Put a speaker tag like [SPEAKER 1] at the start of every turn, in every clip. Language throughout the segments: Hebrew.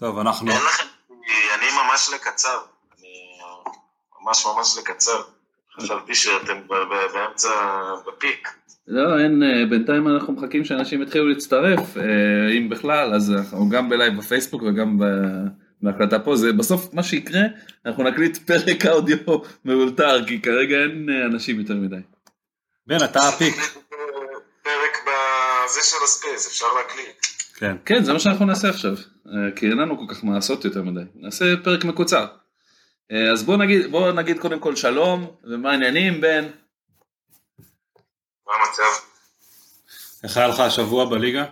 [SPEAKER 1] טוב, אנחנו... אין לכם, אני ממש לקצר, אני ממש ממש לקצר. חשבתי שאתם באמצע, בפיק.
[SPEAKER 2] לא, אין, אה, בינתיים אנחנו מחכים שאנשים יתחילו להצטרף, אה, אם בכלל, אז אנחנו גם בלייב בפייסבוק וגם בהקלטה פה, זה בסוף מה שיקרה, אנחנו נקליט פרק אודיו מאולתר, כי כרגע אין אה, אנשים יותר מדי.
[SPEAKER 1] בן, אתה הפיק.
[SPEAKER 3] פרק בזה של הספייס, אפשר להקליט.
[SPEAKER 2] כן. כן, זה מה שאנחנו נעשה עכשיו, אה, כי אין לנו כל כך מה לעשות יותר מדי. נעשה פרק מקוצר. אה, אז בוא נגיד, בוא נגיד קודם כל שלום, ומה העניינים בן?
[SPEAKER 3] מה המצב?
[SPEAKER 1] איך היה לך השבוע בליגה?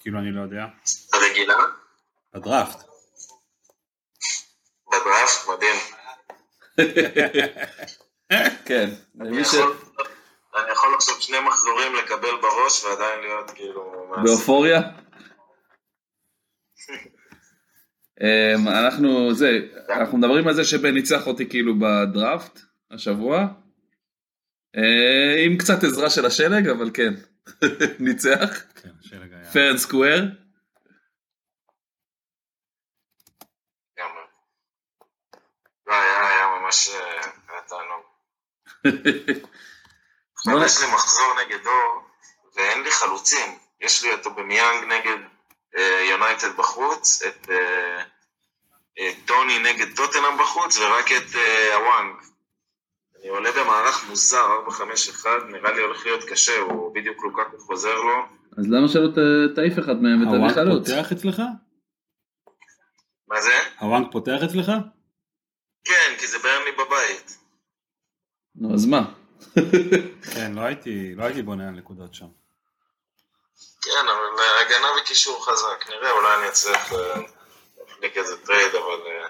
[SPEAKER 1] כאילו אני לא יודע.
[SPEAKER 3] ברגילה?
[SPEAKER 1] בדראפט.
[SPEAKER 3] בדראפט, מדהים.
[SPEAKER 2] כן.
[SPEAKER 3] אני יכול עכשיו שני מחזורים לקבל בראש ועדיין להיות כאילו...
[SPEAKER 2] באופוריה? אמ, אנחנו, זה, אנחנו מדברים על זה שבן ניצח אותי כאילו בדראפט השבוע, אה, עם קצת עזרה של השלג, אבל כן, ניצח. כן. פרן סקוויר.
[SPEAKER 3] לא, היה ממש, אה, היה תענוג. עכשיו יש לי מחזור נגד אור, ואין לי חלוצים. יש לי את אובמיאנג נגד אה, יונייטד בחוץ, את אה, אה, טוני נגד טוטנאם בחוץ, ורק את הוואנג. אני עולה במערך מוזר, 4-5-1, נראה לי הולך להיות קשה, הוא בדיוק לוקאקו חוזר לו.
[SPEAKER 2] אז למה שלא תעיף אחד מהם ותביא חלוץ?
[SPEAKER 1] הוואנג פותח אצלך?
[SPEAKER 3] מה זה?
[SPEAKER 1] הוואנג פותח אצלך?
[SPEAKER 3] כן, כי זה ברנלי בבית.
[SPEAKER 2] נו, אז מה?
[SPEAKER 1] כן, לא הייתי, לא הייתי בונה על נקודות שם.
[SPEAKER 3] כן, אבל הגנה וקישור חזק, נראה, אולי אני אצליח להחליק איזה trade, אבל אה,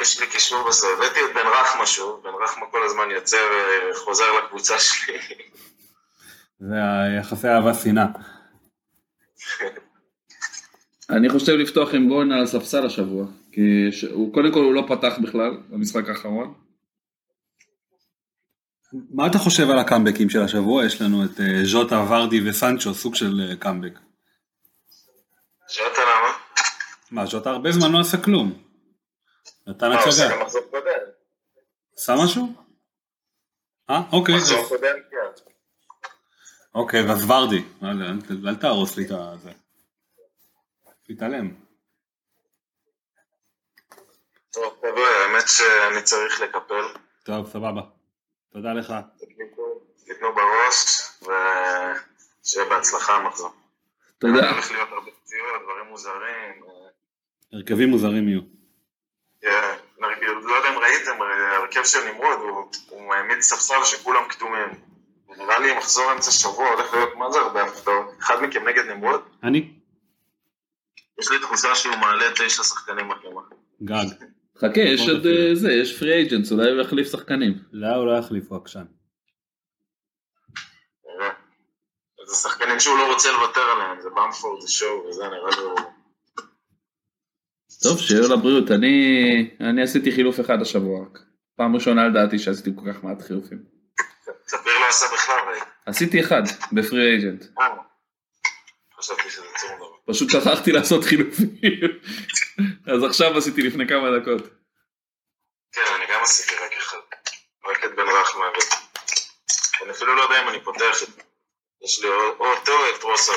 [SPEAKER 3] יש לי קישור בזה. הבאתי את בן רחמה שוב, בן רחמה כל הזמן יוצא וחוזר לקבוצה שלי.
[SPEAKER 1] זה היחסי אהבה שנאה.
[SPEAKER 2] אני חושב לפתוח עם בוין על הספסל השבוע, כי הוא, קודם כל הוא לא פתח בכלל במשחק האחרון.
[SPEAKER 1] מה אתה חושב על הקאמבקים של השבוע? יש לנו את אה, ז'וטה, ורדי וסנצ'ו, סוג של קאמבק. אה,
[SPEAKER 3] ז'וטה למה?
[SPEAKER 1] מה, ז'וטה הרבה זמן לא עשה כלום. נתן הצגה. מחזור קודם. עשה משהו? אה, אוקיי. כן. אוקיי, ואז ורדי, אל תהרוס לי את זה. תתעלם.
[SPEAKER 3] טוב, חבר'ה, האמת שאני צריך לקפל.
[SPEAKER 1] טוב, סבבה. תודה לך.
[SPEAKER 3] תתנו בראש, ושיהיה בהצלחה המחזור.
[SPEAKER 2] תודה.
[SPEAKER 3] הולך להיות הרבה פציעות, דברים מוזרים.
[SPEAKER 1] הרכבים מוזרים יהיו.
[SPEAKER 3] כן, לא יודע אם ראיתם, הרכב של נמרוד, הוא העמיד ספסל שכולם כתומים. נראה לי מחזור אמצע שבוע הולך להיות מה זה הרבה הפתעות. אחד מכם נגד נמרוד?
[SPEAKER 1] אני.
[SPEAKER 3] יש לי תחושה שהוא מעלה תשע שחקנים מתאימה.
[SPEAKER 1] גג.
[SPEAKER 2] חכה, יש עוד אה, זה, יש פרי אייג'נס, אולי הוא יחליף שחקנים.
[SPEAKER 1] לא, הוא לא יחליף, הוא עקשן.
[SPEAKER 3] זה שחקנים שהוא לא רוצה לוותר עליהם, זה במפורד, זה שואו, וזה נראה לי
[SPEAKER 2] טוב, שיהיה לבריאות. אני, אני עשיתי חילוף אחד השבוע רק. פעם ראשונה לדעתי שעשיתי כל כך מעט חילופים.
[SPEAKER 4] ספיר לא עשה בכלל.
[SPEAKER 2] עשיתי אחד, בפרי אייג'נט.
[SPEAKER 4] אה, חשבתי שזה צור
[SPEAKER 2] פשוט שכחתי לעשות חילופים. אז עכשיו עשיתי לפני כמה דקות.
[SPEAKER 4] כן, אני גם עשיתי רק אחד. רק את בן רחמה. אני אפילו לא יודע אם אני פותח את... יש לי או אותו או את רוסר.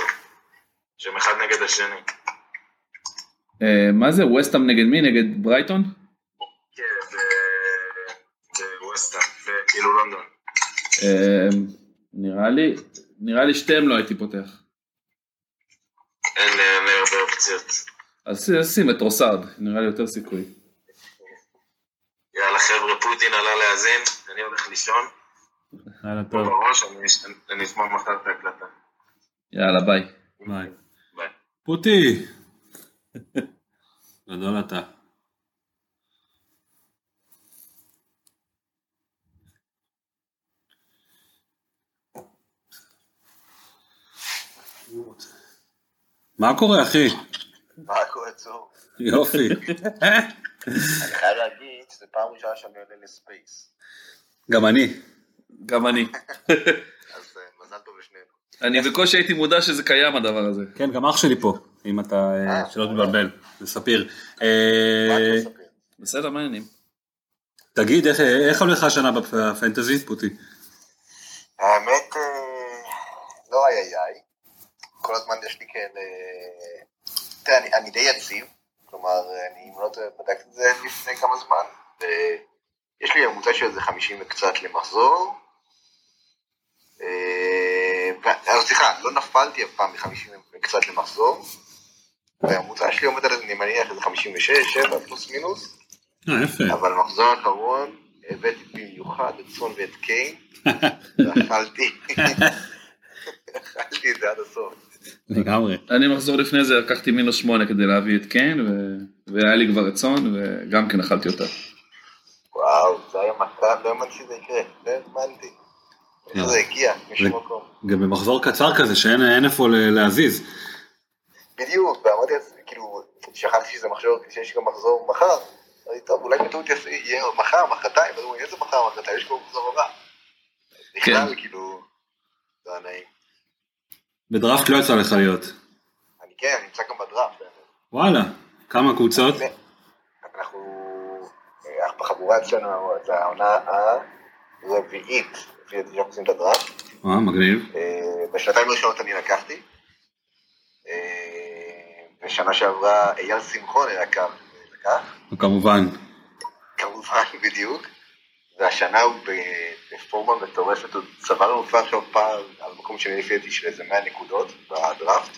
[SPEAKER 4] שהם אחד נגד השני.
[SPEAKER 2] אה, מה זה, ווסטאם נגד מי? נגד ברייטון?
[SPEAKER 4] כן, בווסטאם, כאילו לונדון.
[SPEAKER 2] אה, נראה לי, נראה לי שתיהם לא הייתי פותח.
[SPEAKER 4] אין לי הרבה אופציות.
[SPEAKER 2] אז שים את רוסארד, נראה לי יותר סיכוי.
[SPEAKER 4] יאללה חבר'ה, פוטין עלה להאזין, אני הולך לישון.
[SPEAKER 2] יאללה טוב.
[SPEAKER 4] בראש, אני אשמע מחר את ההקלטה.
[SPEAKER 2] יאללה ביי.
[SPEAKER 1] ביי. פוטי. גדול אתה. מה קורה אחי?
[SPEAKER 4] מה קורה צור?
[SPEAKER 1] יופי.
[SPEAKER 4] אני חייב להגיד שזה פעם ראשונה שאני עולה לספייס.
[SPEAKER 2] גם אני. גם אני.
[SPEAKER 4] אז אה, מזל טוב לשנינו.
[SPEAKER 2] אני בקושי הייתי מודע שזה קיים הדבר הזה.
[SPEAKER 1] כן, גם אח שלי פה, אם אתה, אה,
[SPEAKER 4] אה,
[SPEAKER 1] שלא. תתבלבל, זה ספיר.
[SPEAKER 4] מה?
[SPEAKER 2] בסדר, מעניינים.
[SPEAKER 1] תגיד, איך- איך הולך השנה בפנטזי, פוטי?
[SPEAKER 4] האמת, לא איי איי איי. כל הזמן יש לי כאלה... תראה, אני, אני די יציב. כלומר, אני אם לא בדקתי את זה לפני כמה זמן. ויש לי ממוצע של איזה 50 וקצת למחזור. אה, אז סליחה, לא נפלתי אף פעם מ-50 וקצת למחזור. והממוצע שלי עומד על איזה, אני מניח, איזה 56, 7 פלוס מינוס.
[SPEAKER 1] אה.
[SPEAKER 4] אבל במחזור האחרון הבאתי במיוחד את סון ואת קיין, ואכלתי, אכלתי את זה עד הסוף.
[SPEAKER 1] לגמרי.
[SPEAKER 2] אני מחזור לפני זה לקחתי מינוס שמונה כדי להביא את קיין, ו- והיה לי כבר רצון, וגם כן אכלתי אותה.
[SPEAKER 4] וואו, זה היה מכה, לא האמנתי שזה יקרה, לא האמנתי. איך זה הגיע, משום מקום.
[SPEAKER 1] גם במחזור קצר כזה, שאין אין איפה להזיז.
[SPEAKER 4] בדיוק, ואמרתי לעצמי, כאילו, שכחתי שזה מחזור, שיש גם מחזור מחר. אמרתי, טוב, אולי בטעות יהיה מחר, מחרתיים, איזה מחר, מחרתיים, יש כבר מחזור הבא. בכלל, כאילו, זה היה נעים.
[SPEAKER 1] בדראפט לא יצא לך להיות.
[SPEAKER 4] אני כן, אני נמצא גם בדראפט.
[SPEAKER 1] וואלה, כמה קבוצות?
[SPEAKER 4] אנחנו, אה, בחבורה אצלנו, זה העונה הרביעית, לפי דעתי שאנחנו עושים את הדראפט.
[SPEAKER 1] אה, מגניב.
[SPEAKER 4] אה, בשנתיים הראשונות אני לקחתי. אה, בשנה שעברה אייל שמחון היה קם לקח,
[SPEAKER 1] כמובן.
[SPEAKER 4] כמובן בדיוק. והשנה הוא בפורמה מטורפת, הוא צבר לנו כבר עכשיו פער על מקום שני לפי דעתי של איזה 100 נקודות בדראפט.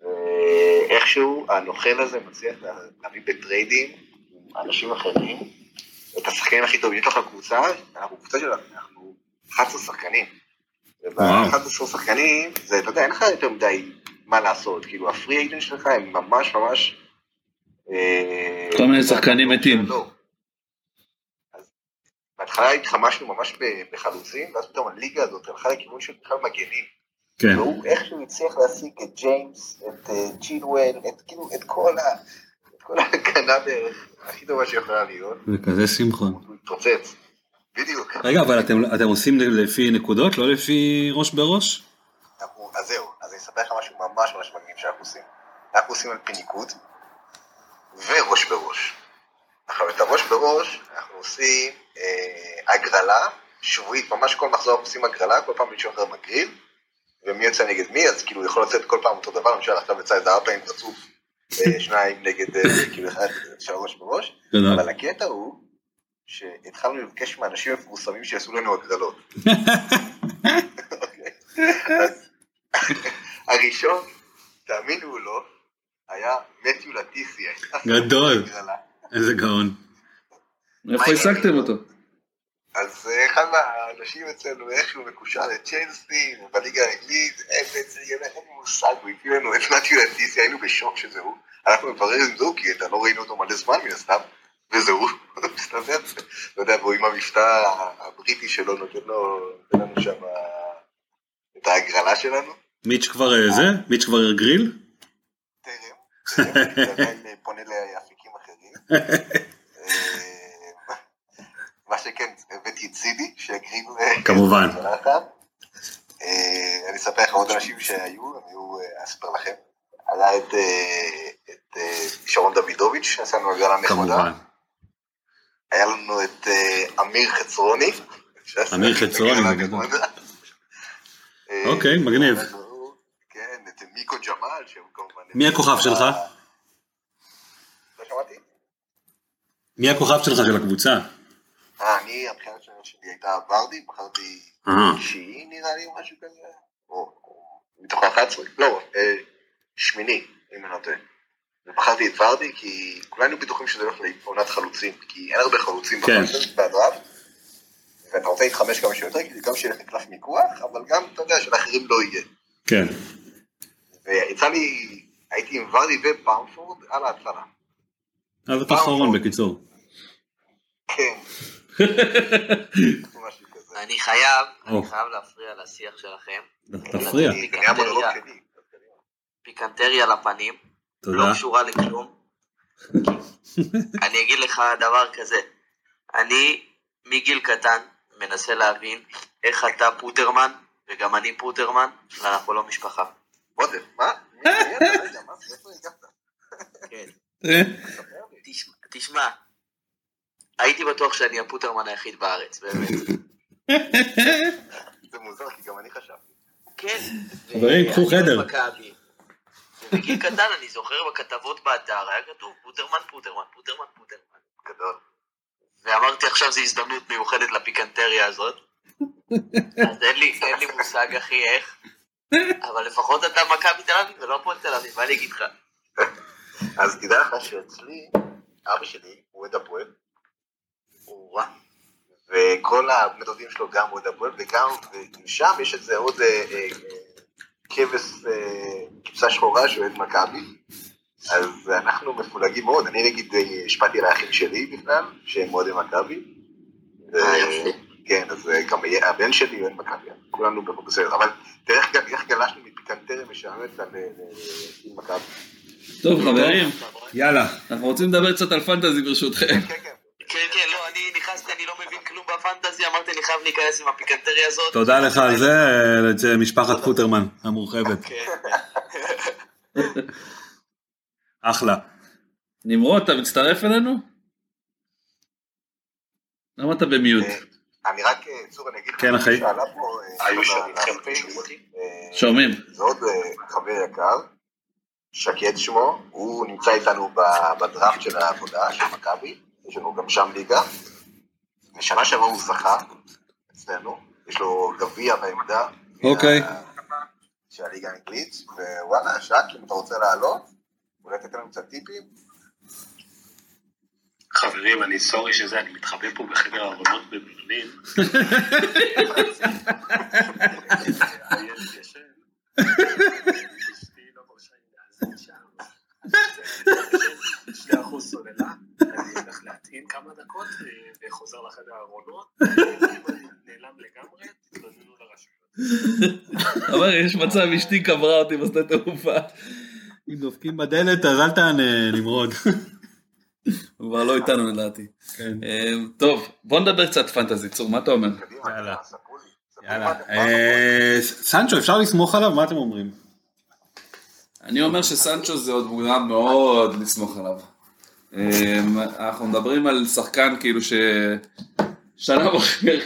[SPEAKER 4] ואיכשהו הנוכל הזה מצליח לה- להביא בטריידים עם אנשים אחרים את השחקנים הכי טובים. יש לך קבוצה, אנחנו קבוצה של אנחנו 11 שחקנים.
[SPEAKER 1] וואו.
[SPEAKER 4] וב-11 שחקנים, זה, אתה יודע, אין לך יותר מדי מה לעשות. כאילו, הפרי אייג'נט שלך הם ממש ממש... אה,
[SPEAKER 2] כל מיני שחקנים מתים.
[SPEAKER 4] לא. בהתחלה התחמשנו ממש בחלוצים, ואז פתאום הליגה הזאת הלכה לכיוון של בכלל מגנים.
[SPEAKER 1] כן.
[SPEAKER 4] והוא איכשהו הצליח להשיג את ג'יימס, את אה, ג'ילואל, את כאילו, את כל ה... את כל ההגנה בערך הכי טובה שיכולה להיות,
[SPEAKER 1] זה כזה שמחון.
[SPEAKER 4] הוא התפוצץ. בדיוק.
[SPEAKER 1] רגע, אבל אתם, אתם עושים לפי נקודות, לא לפי ראש בראש?
[SPEAKER 4] אנחנו, אז זהו, אז אני אספר לך משהו ממש ממש מגניב שאנחנו עושים. אנחנו עושים על פי ניקוד וראש בראש. עכשיו, את הראש בראש אנחנו עושים הגרלה שבועית, ממש כל מחזור עושים הגרלה, כל פעם מישהו אחר מגריל, ומי יוצא נגד מי, אז כאילו יכול לצאת כל פעם אותו דבר, למשל עכשיו יצא איזה ארבע פעמים רצוף, אה, שניים נגד, אה, כאילו אחד של ראש בראש. אבל הקטע הוא שהתחלנו לבקש מאנשים מפורסמים שיעשו לנו הגרלות. אוקיי. הראשון, תאמינו או לא, היה מתיו לטיסיה.
[SPEAKER 1] גדול. איזה גאון.
[SPEAKER 2] איפה השגתם אותו?
[SPEAKER 4] אז אחד מהאנשים אצלנו איכשהו מקושר לצ'לסי, בליגה האנגלית, אפס, אין מושג, הוא הביא לנו את מתיו לטיסיה, היינו בשוק שזה הוא. אנחנו מברר אם זה הוא, כי אתה לא ראינו אותו מלא זמן מן הסתם, וזה הוא, מסתבר, לא יודע, והוא עם המבטא הבריטי שלו נותן לו, נותן לנו שם את ההגרלה שלנו.
[SPEAKER 1] מיץ' כבר אה, זה? מיץ' כבר גריל?
[SPEAKER 4] טרם. אני פונה לאפיקים אחרים. אה, מה שכן, הבאתי את סידי, שהקריב...
[SPEAKER 1] כמובן.
[SPEAKER 4] אני אספר לך עוד אנשים שהיו, אני אספר לכם. עלה את שרון דוידוביץ', שעשינו הגרלה. כמובן. היה לנו את אמיר חצרוני.
[SPEAKER 1] אמיר חצרוני. אוקיי, מגניב.
[SPEAKER 4] כן, את מיקו ג'מאל, שהוא כמובן...
[SPEAKER 1] מי הכוכב שלך?
[SPEAKER 4] לא שמעתי.
[SPEAKER 1] מי הכוכב שלך של הקבוצה?
[SPEAKER 4] אה, אני, הבחירה שלי הייתה ורדי, בחרתי שיעי נראה לי או משהו כזה, או מתוך ה-11, לא, אה, שמיני, אם אני לא טועה. ובחרתי את ורדי כי כולנו בטוחים שזה הולך לעונת חלוצים, כי אין הרבה חלוצים
[SPEAKER 1] כן.
[SPEAKER 4] בדראפט. ואתה רוצה להתחמש כמה שיותר, כי גם שיהיה לך קלף מיקוח, אבל גם, אתה יודע, שלאחרים לא יהיה.
[SPEAKER 1] כן.
[SPEAKER 4] ויצא לי, הייתי עם ורדי ובאמפורד על ההתחלה.
[SPEAKER 1] אז אתה אחרון בקיצור.
[SPEAKER 4] כן.
[SPEAKER 5] אני חייב, אני חייב להפריע לשיח שלכם.
[SPEAKER 1] תפריע.
[SPEAKER 5] פיקנטריה לפנים.
[SPEAKER 1] תודה.
[SPEAKER 5] לא קשורה לכלום. אני אגיד לך דבר כזה, אני מגיל קטן מנסה להבין איך אתה פוטרמן, וגם אני פוטרמן, ואנחנו לא משפחה.
[SPEAKER 4] בודר, מה?
[SPEAKER 5] כן. תשמע, הייתי בטוח שאני הפוטרמן היחיד בארץ, באמת.
[SPEAKER 4] זה מוזר, כי גם אני חשבתי.
[SPEAKER 5] כן.
[SPEAKER 1] חברים, קחו חדר.
[SPEAKER 5] בגיל קטן אני זוכר בכתבות באתר, היה כתוב פוטרמן, פוטרמן, פוטרמן, פוטרמן.
[SPEAKER 4] גדול.
[SPEAKER 5] ואמרתי עכשיו זו הזדמנות מיוחדת לפיקנטריה הזאת. אז אין לי, אין לי מושג אחי איך, אבל לפחות אתה מכבי תל אביב ולא הפועל תל אביב, מה אני אגיד לך?
[SPEAKER 4] אז תדע לך שאצלי, אבא שלי הוא אוהד הפועל, הוא רע, וכל המדודים שלו גם אוהד הפועל, וגם שם יש איזה עוד אה, אה, כבש, אה, כבשה שחורה שאוהד מכבי, אז אנחנו מפולגים מאוד, אני נגיד השפעתי על האחים שלי בכלל, שהם אוהדי מכבי. כן, אז גם הבן שלי אוהד מכבי, כולנו בסדר, אבל תראה איך גלשנו מפיקנטריה משעממת על מכבי.
[SPEAKER 1] טוב חברים, יאללה, אנחנו רוצים לדבר קצת על פנטזי ברשותכם.
[SPEAKER 4] כן. כן,
[SPEAKER 5] חייב להיכנס עם הפיקנטריה הזאת.
[SPEAKER 1] תודה לך על זה, משפחת פוטרמן המורחבת. אחלה. נמרוד, אתה מצטרף אלינו? למה אתה במיוט?
[SPEAKER 4] אני רק, צור, אני אגיד לך,
[SPEAKER 1] כן אחי. שומעים.
[SPEAKER 4] זה עוד חבר יקר, שקד שמו, הוא נמצא איתנו בדראפט של העבודה של מכבי, יש לנו גם שם ליגה. בשנה שעברה הוא זכה אצלנו, יש לו גביע בעמדה.
[SPEAKER 1] אוקיי.
[SPEAKER 4] של הליגה האנגלית, ווואלה, שק, אם אתה רוצה לעלות, אולי תתן לנו קצת טיפים?
[SPEAKER 6] חברים, אני סורי שזה, אני מתחבא פה בחדר הארונות בברלין. אני הולך להטעין כמה דקות וחוזר לחדר הארונות, נעלם לגמרי, תתלוננו לרשויות.
[SPEAKER 1] אבל יש מצב אשתי קברה אותי בשדה תעופה. אם דופקים בדלת אז אל תענה נמרוד. הוא כבר לא איתנו לדעתי. טוב בוא נדבר קצת פנטזי צור מה אתה אומר?
[SPEAKER 4] יאללה.
[SPEAKER 1] יאללה. סנצ'ו אפשר לסמוך עליו מה אתם אומרים?
[SPEAKER 2] אני אומר שסנצ'ו זה עוד מוקדם מאוד לסמוך עליו. אנחנו מדברים על שחקן כאילו ששנה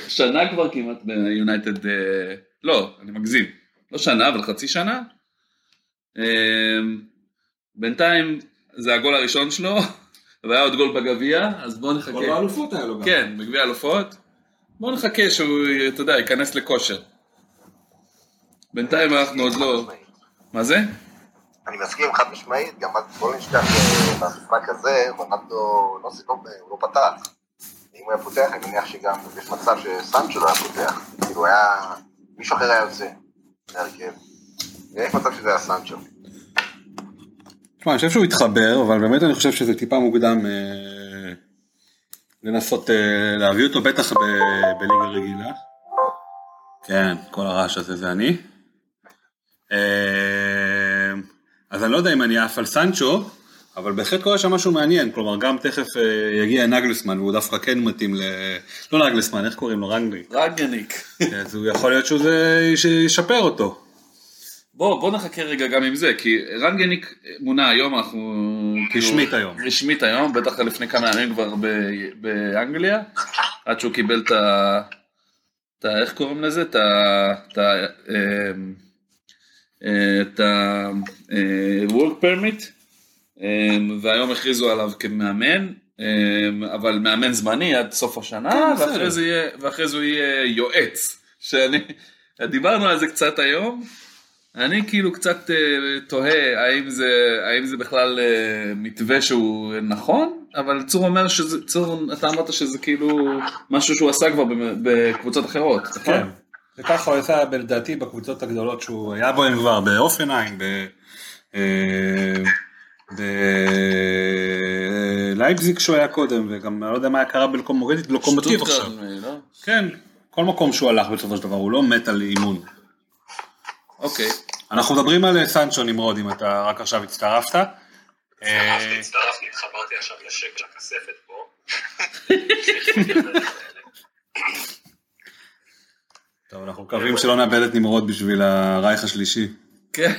[SPEAKER 2] שנה כבר כמעט ביונייטד, לא, אני מגזים, לא שנה אבל חצי שנה. בינתיים זה הגול הראשון שלו, והיה עוד גול בגביע, אז בואו נחכה.
[SPEAKER 1] גול באלופות היה לו גם.
[SPEAKER 2] כן, בגביע אלופות. בואו נחכה שהוא, אתה יודע, ייכנס לכושר. בינתיים אנחנו עוד לא... מה זה?
[SPEAKER 4] אני מסכים חד משמעית, גם בוא נשכח במשחק הזה, לא הוא לא פתח. אם הוא היה פותח, אני מניח שגם יש מצב שסנצ'ו לא היה פותח. כאילו היה, מישהו אחר היה יוצא להרכב. יש מצב שזה היה סנצ'ו.
[SPEAKER 1] תשמע, אני חושב שהוא התחבר, אבל באמת אני חושב שזה טיפה מוקדם אה, לנסות אה, להביא אותו, בטח ב, בליגה רגילה. כן, כל הרעש הזה זה אני. אה, אז אני לא יודע אם אני עף על סנצ'ו, אבל בהחלט קורה שם משהו מעניין, כלומר גם תכף אה, יגיע נגלסמן והוא דווקא כן מתאים ל... לא נגלסמן, איך קוראים לו? רנגניק.
[SPEAKER 2] רגניק.
[SPEAKER 1] אז הוא יכול להיות שזה ישפר אותו.
[SPEAKER 2] בוא, בוא נחכה רגע גם עם זה, כי רנגניק מונה היום, אנחנו...
[SPEAKER 1] רשמית היום.
[SPEAKER 2] רשמית היום, בטח לפני כמה ימים כבר ב- באנגליה, עד שהוא קיבל את ה... את ה... איך קוראים לזה? את ה... את ה... אמ, אה, את ה-work permit, אמ, והיום הכריזו עליו כמאמן, אמ, אבל מאמן זמני עד סוף השנה,
[SPEAKER 1] כן.
[SPEAKER 2] ואחרי זה יהיה- ואחרי זה הוא יהיה יועץ, שאני... דיברנו על זה קצת היום, אני כאילו קצת אה, תוהה האם זה, האם זה בכלל אה, מתווה שהוא נכון, אבל צור אומר שזה, צור, אתה אמרת שזה כאילו משהו שהוא עשה כבר בקבוצות אחרות, נכון?
[SPEAKER 1] כן. וככה הוא עשה לדעתי בקבוצות הגדולות שהוא היה בהן כבר, באופנהיים, ב... אה, בלייפזיג שהוא היה קודם, וגם אני לא יודע מה קרה בלוקומוטיב בלוקומוטיב עכשיו.
[SPEAKER 2] שטוטגרד, לא?
[SPEAKER 1] כן, כל מקום שהוא הלך בסופו של דבר, הוא לא מת על אימון.
[SPEAKER 2] אוקיי.
[SPEAKER 1] אנחנו מדברים על סנצ'ו נמרוד, אם אתה רק עכשיו הצטרפת. אה,
[SPEAKER 6] הצטרפתי, הצטרפתי, התחברתי עכשיו לשק של הכספת פה.
[SPEAKER 1] טוב, אנחנו מקווים שלא נאבד את נמרוד בשביל הרייך השלישי.
[SPEAKER 2] כן.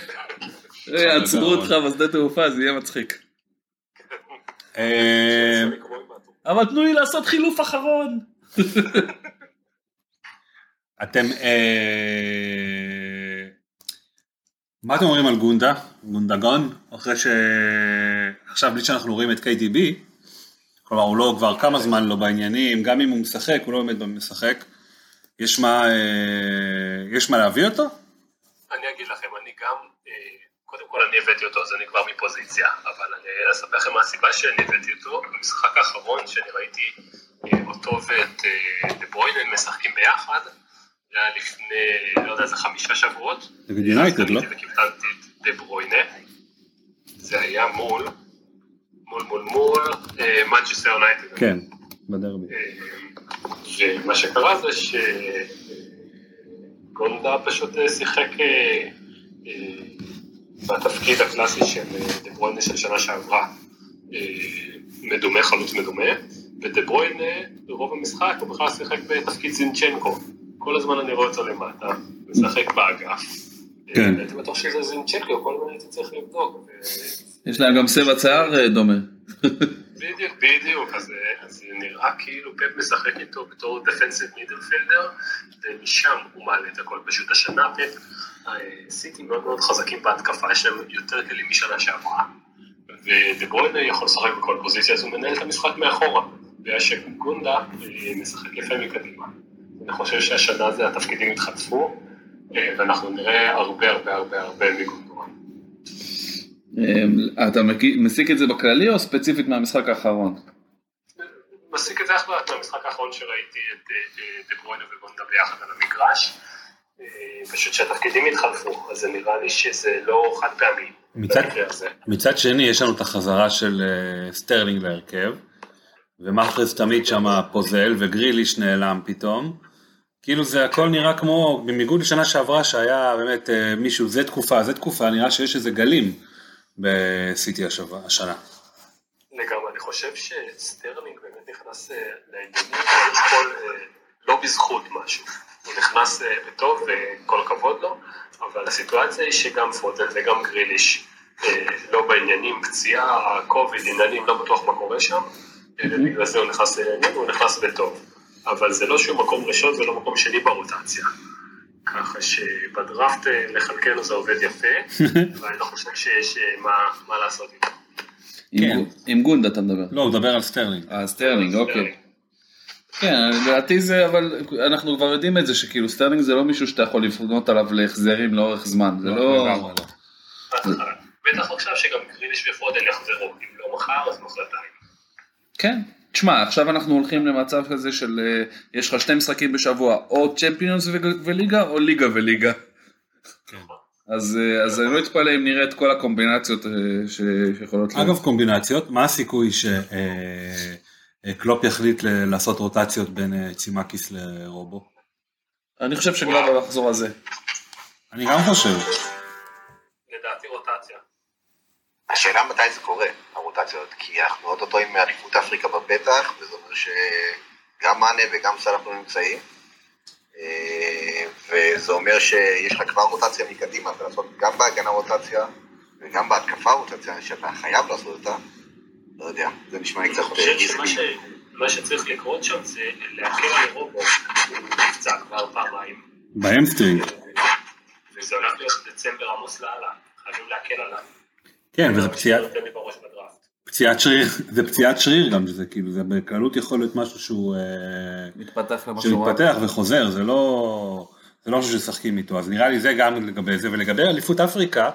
[SPEAKER 2] אה, עצרו אותך בשדה תעופה, זה יהיה מצחיק.
[SPEAKER 1] אה,
[SPEAKER 2] אבל תנו לי לעשות חילוף אחרון.
[SPEAKER 1] אתם, אה, מה אתם אומרים על גונדה, גונדגון, אחרי שעכשיו בלי שאנחנו רואים את KTB, כלומר הוא לא כבר כמה זמן לא בעניינים, גם אם הוא משחק, הוא לא באמת משחק, יש מה, יש מה להביא אותו?
[SPEAKER 6] אני אגיד לכם, אני גם, כל אני הבאתי אותו, אז אני כבר מפוזיציה, אבל אני אספר לכם מה הסיבה שאני הבאתי אותו. במשחק האחרון שאני ראיתי אה, אותו ואת אה, דה ברוינן משחקים ביחד, זה היה לפני, לא יודע, זה חמישה שבועות.
[SPEAKER 1] נגד יונייטד, לא?
[SPEAKER 6] וקיפטנתי את דה ברוינה. זה היה מול, מול מול מול, מנצ'סטר יונייטד.
[SPEAKER 1] כן, בדרבי.
[SPEAKER 6] ומה שקרה זה שגונדה פשוט אה, שיחק אה, אה, בתפקיד הקלאסי של אה, דה ברויינה של שנה שעברה, אה, מדומה, חלוץ מדומה, ודה ברויינה ברוב המשחק הוא בכלל שיחק בתפקיד זינצ'נקו, כל הזמן אני רואה אותו למטה, משחק באגף. אה,
[SPEAKER 1] כן.
[SPEAKER 6] הייתי בטוח שזה זינצ'נקו, כל הזמן הייתי צריך לבדוק.
[SPEAKER 2] יש להם גם צבע שיער אה, דומה.
[SPEAKER 6] בדיוק, בדיוק, אז, זה נראה כאילו פפ משחק איתו בתור דפנסיב מידלפילדר, ומשם הוא מעלה את הכל. פשוט השנה פפ, אה, סיטי מאוד מאוד חזקים בהתקפה, יש להם יותר כלים משנה שעברה, ודה ברויינה יכול לשחק בכל פוזיציה, אז הוא מנהל את המשחק מאחורה, בגלל שגונדה אה, משחק יפה מקדימה. אני חושב שהשנה זה התפקידים התחלפו, אה, ואנחנו נראה הרבה הרבה הרבה הרבה מגונדואן.
[SPEAKER 2] אה, אתה מסיק את זה בכללי או ספציפית מהמשחק האחרון?
[SPEAKER 6] מסיק את זה אך ורק מהמשחק האחרון שראיתי את דה ברויינה וגונדה ביחד על המגרש. פשוט שהתפקידים התחלפו, אז זה נראה לי שזה לא חד פעמי.
[SPEAKER 1] מצד-. מצד שני יש לנו את החזרה של אה, סטרלינג להרכב, ומחרז תמיד שם פודן, וגריליש נעלם פתאום. כאילו זה הכל נראה כמו, בניגוד לשנה שעברה שהיה באמת אה, מישהו, זה תקופה, זה תקופה, נראה שיש איזה גלים בסיטי השנה.
[SPEAKER 6] לגמרי, אני חושב שסטרלינג באמת נכנס אה, לעניינים, לא בזכות משהו. הוא נכנס אה, בטוב וכל הכבוד לו, אבל הסיטואציה היא שגם פודן וגם גריליש אה, לא בעניינים, פציעה, קוביד, עניינים, לא בטוח מה קורה שם, אה, ובגלל זה הוא נכנס לעניינים והוא נכנס בטוב. אבל זה לא שהוא מקום ראשון ולא מקום שני ברוטציה. ככה שבדראפט אה, לחלקנו זה עובד יפה, ואני לא חושב שיש אה, מה- מה לעשות איתו.
[SPEAKER 2] עם
[SPEAKER 1] כן.
[SPEAKER 2] עם גונדה אתה מדבר.
[SPEAKER 1] לא, הוא מדבר על סטרלינג.
[SPEAKER 2] אה, סטרלינג, אוקיי. כן, לדעתי זה, אבל אנחנו כבר יודעים את זה, שכאילו סטרלינג זה לא מישהו שאתה יכול לבנות עליו להחזרים לאורך זמן, זה לא...
[SPEAKER 6] בטח עכשיו שגם גריליש ופודן יחזרו, אם לא מחר אז מחרתיים.
[SPEAKER 2] כן. תשמע, עכשיו אנחנו הולכים למצב כזה של אה, יש לך שני משחקים בשבוע, או צ'מפיונס וליגה, או ליגה וליגה. אז, אה, אז אני לא אתפלא אם נראה את כל הקומבינציות אה, ש- שיכולות להיות.
[SPEAKER 1] אגב קומבינציות, מה הסיכוי שקלופ יחליט ל- לעשות רוטציות בין אה, צימקיס לרובו?
[SPEAKER 2] אני חושב שגלאבר יחזור על זה.
[SPEAKER 1] אני גם חושב.
[SPEAKER 6] לדעתי רוטציה.
[SPEAKER 4] השאלה מתי זה קורה, הרוטציות, כי אנחנו אוטוטו עם אליפות אפריקה בפתח, וזה אומר שגם מאנה וגם סלאח לא נמצאים. אה, וזה אומר שיש לך כבר רוטציה מקדימה, ולעשות גם בהגנה רוטציה וגם בהתקפה רוטציה, שאתה חייב לעשות אותה. לא יודע, זה נשמע לי קצת
[SPEAKER 6] דיסקי. מה שצריך לקרות שם זה להקל על רובו, הוא נפצע כבר פעמיים.
[SPEAKER 1] ב hamstring.
[SPEAKER 6] וזה הולך להיות דצמבר עמוס לאללה, חייבים להקל עליו.
[SPEAKER 1] כן, וזה פציעת... פציעת שריר, זה פציעת שריר גם, שזה כאילו, זה בקלות יכול להיות משהו שהוא... אה,
[SPEAKER 2] מתפתח למשהו.
[SPEAKER 1] שמתפתח וחוזר, זה לא... זה לא משהו שמשחקים איתו, אז נראה לי זה גם לגבי זה, ולגבי אליפות אפריקה,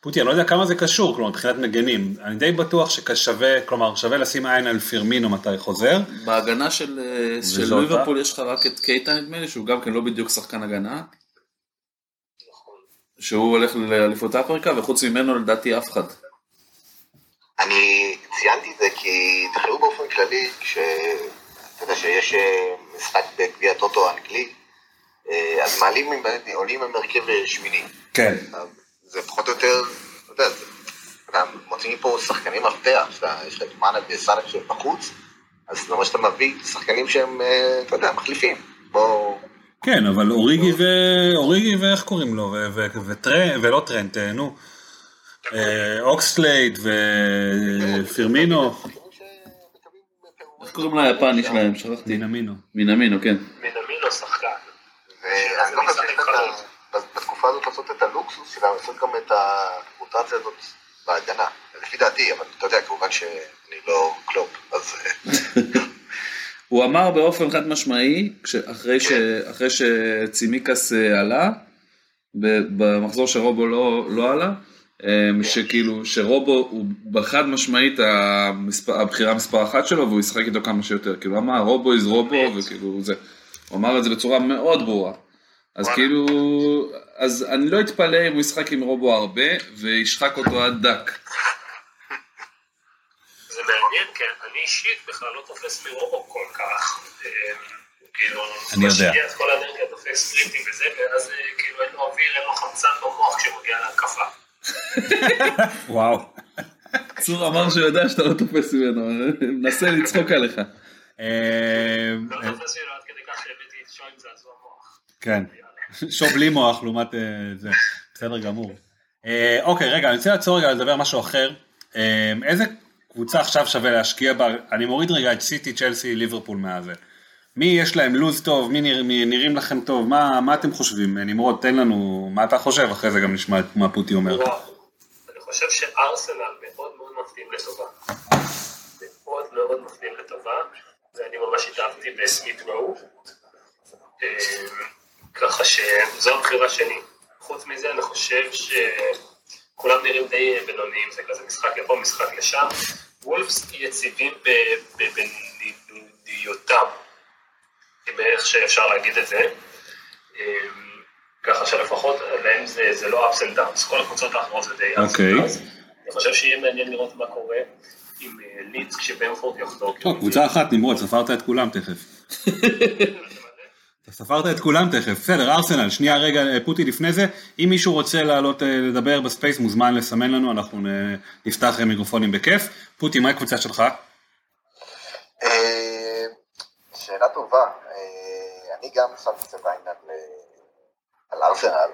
[SPEAKER 1] פוטי, אני לא יודע כמה זה קשור, כלומר, מבחינת מגנים, אני די בטוח ששווה, כלומר, שווה לשים עין על פירמינו מתי חוזר.
[SPEAKER 2] בהגנה של, אה, של ליברפול יש לך רק את קייטה נדמה לי, שהוא גם כן לא בדיוק שחקן הגנה. שהוא הולך לאליפות אפריקה, וחוץ ממנו לדעתי אף אחד.
[SPEAKER 4] אני ציינתי את זה כי תחשבו באופן כללי, כשאתה יודע שיש אה, משחק בגביע טוטו האנגלי, אה, אז מעלים, עולים עם הרכב שמיני.
[SPEAKER 1] כן.
[SPEAKER 4] זה פחות או יותר, אתה יודע, אתה מוצאים פה שחקנים מפתח, יש לך את מאנה וסאלח שהם בחוץ, אז זה אומר שאתה מביא שחקנים שהם, אה, אתה יודע, מחליפים. בוא...
[SPEAKER 1] כן, אבל אוריגי ו... אוריגי ואיך קוראים לו? וטרנט, ולא טרנט, נו. אה, אוקסלייד ופירמינו.
[SPEAKER 2] איך קוראים ליפני שלהם? שכחתי.
[SPEAKER 1] מינמינו.
[SPEAKER 2] מינמינו, כן.
[SPEAKER 6] מינמינו שחקן.
[SPEAKER 4] בתקופה הזאת לעשות את הלוקסוס שלה, לעשות גם את הרוטציה הזאת בהגנה. לפי דעתי, אבל אתה יודע, כמובן שאני לא קלופ, אז...
[SPEAKER 2] הוא אמר באופן חד משמעי, אחרי, ש, אחרי שצימיקס אה, עלה, במחזור שרובו לא, לא עלה, אה, שכאילו שרובו הוא בחד משמעית המספר, הבחירה מספר אחת שלו והוא ישחק איתו כמה שיותר, כאילו אמר רובו איז רובו וכאילו זה, הוא אמר את זה בצורה מאוד ברורה. אז כאילו, אז אני לא אתפלא אם הוא ישחק עם רובו הרבה וישחק אותו עד דק.
[SPEAKER 6] זה מעניין, כן, אני אישית בכלל לא תופס מרובו כל כך. אה, כאילו,
[SPEAKER 1] אני יודע.
[SPEAKER 6] משקיע את כל האנרגיה, תופס ספרינטים וזה, ואז אה, כאילו אין לו אוויר, אין לו חמצן במוח כשמגיע להתקפה.
[SPEAKER 1] וואו.
[SPEAKER 2] צור אמר שהוא יודע שאתה לא תופס ממנו, מנסה לצחוק עליך.
[SPEAKER 6] אה, לא תופס ממנו עד כדי כך שהבאתי את שוי עם זעזוע מוח.
[SPEAKER 1] כן. שוב בלי מוח לעומת אה, זה, בסדר גמור. אה, אוקיי, רגע, אני רוצה לעצור רגע לדבר משהו אחר. אה, איזה קבוצה עכשיו שווה להשקיע בה? אני מוריד רגע את סיטי, צ'לסי, ליברפול מהזה. מי יש להם לוז טוב, מי, נרא, מי נראים לכם טוב, מה, מה אתם חושבים? נמרוד, תן לנו מה אתה חושב, אחרי זה גם נשמע את מה פוטי אומר.
[SPEAKER 6] אני חושב שארסנל מאוד מאוד מפתיעים לטובה. מאוד מאוד מפתיעים לטובה, ואני ממש התאהבתי בסמית ראו. ככה שזו הבחירה שלי. חוץ מזה אני חושב שכולם נראים די בינוניים, זה כזה משחק לפה, משחק לשם. וולפס יציבים בנידיותם, איך שאפשר להגיד את זה. אמ, ככה שלפחות להם זה, זה לא ups and downs, כל הקבוצות האחרות זה די ups and
[SPEAKER 1] אוקיי.
[SPEAKER 6] downs. אני חושב שיהיה מעניין לראות מה קורה עם אה, לידס כשבמפורד יחזור.
[SPEAKER 1] קבוצה אחת, נמרוד, ספרת את כולם תכף. ספרת את כולם תכף, בסדר, ארסנל, שנייה רגע, אה, פוטי לפני זה, אם מישהו רוצה לעלות אה, לדבר בספייס מוזמן לסמן לנו, אנחנו נפתח מיקרופונים בכיף. פוטי, מה הקבוצה שלך?
[SPEAKER 4] אה, שאלה טובה, אני גם שמתי קצת עין על ארסנל,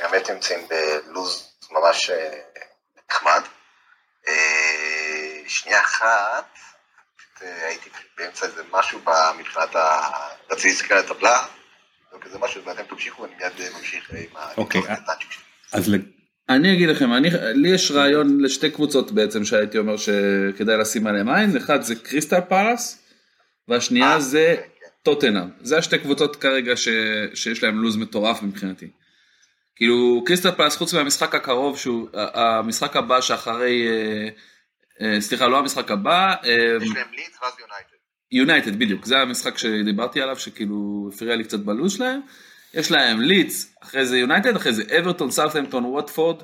[SPEAKER 4] באמת נמצאים בלוז ממש נחמד. שנייה אחת, הייתי באמצע איזה משהו מבחינת ה... רציתי להסתכל על הטבלה, וכזה משהו, ואתם תמשיכו ואני מיד אה, ממשיך אה, עם
[SPEAKER 1] אוקיי, אז
[SPEAKER 2] אני אגיד לכם, אני, לי יש רעיון לשתי קבוצות בעצם שהייתי אומר שכדאי לשים עליהם עין, אחד זה קריסטל פאלאס, והשנייה אה, זה כן, כן. טוטנאם, זה השתי קבוצות כרגע ש, שיש להם לוז מטורף מבחינתי. כאילו קריסטל פאלאס חוץ מהמשחק הקרוב שהוא המשחק הבא שאחרי אה, סליחה, לא המשחק הבא.
[SPEAKER 4] אה, יש להם לידס ואז יונייטד.
[SPEAKER 2] יונייטד, בדיוק, זה המשחק שדיברתי עליו, שכאילו הפריע לי קצת בלו"ז שלהם. יש להם לידס, אחרי זה יונייטד, אחרי זה אברטון, סאוטהמפטון, ווטפורד,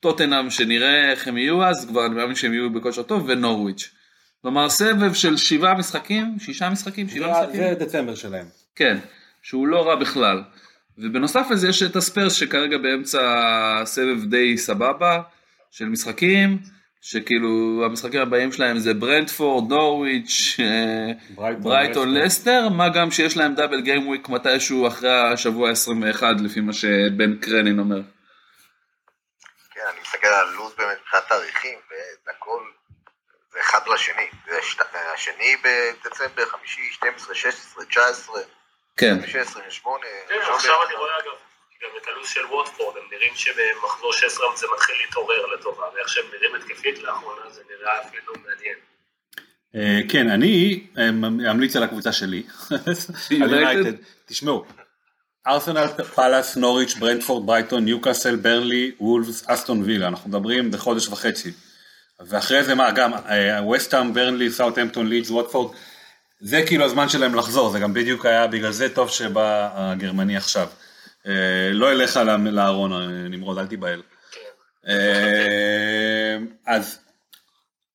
[SPEAKER 2] טוטנאם, שנראה איך הם יהיו אז, כבר אני מאמין שהם יהיו בכושר טוב, ונורוויץ'. כלומר סבב של שבעה משחקים, שישה משחקים, שבעה משחקים.
[SPEAKER 1] זה דצמבר שלהם.
[SPEAKER 2] כן, שהוא לא רע בכלל. ובנוסף לזה יש את הספרס שכרגע באמצע סבב די סבבה. של משחקים, שכאילו המשחקים הבאים שלהם זה ברנדפורד, נורוויץ', ברייטון, לסטר, מה גם שיש להם דאבל גיים וויק מתישהו אחרי השבוע ה-21 לפי מה שבן קרנין אומר.
[SPEAKER 4] כן, אני מסתכל על לו"ז באמת מבחינת תאריכים, וזה הכל, זה אחד לשני, זה השני בדצמבר, חמישי, 12, 16, 19,
[SPEAKER 2] כן.
[SPEAKER 4] 16, 8,
[SPEAKER 6] כן, עכשיו אני רואה אגב, גם את הלו"ז של ווטפורד, הם נראים שבמחזור 16 זה מתחיל להתעורר לטובה, ואיך שהם נראים התקפית לאחרונה זה נראה אפילו מעניין.
[SPEAKER 1] אה, כן, אני אה, אמליץ על הקבוצה שלי, על יונייטד, תשמעו, ארסנל, פאלאס, נורוויץ', ברנטפורד, ברייטון, ניוקאסל, ברנלי, וולפס, אסטון וילה, אנחנו מדברים בחודש וחצי. ואחרי זה מה, גם ווסטהאם, ברנלי, סאוטהמפטון, לידס, ווטפורד, זה כאילו הזמן שלהם לחזור, זה גם בדיוק היה בגלל זה טוב שבא הגרמני עכשיו. אה, לא אליך לארון נמרוד, אל תיבהל. אה, אז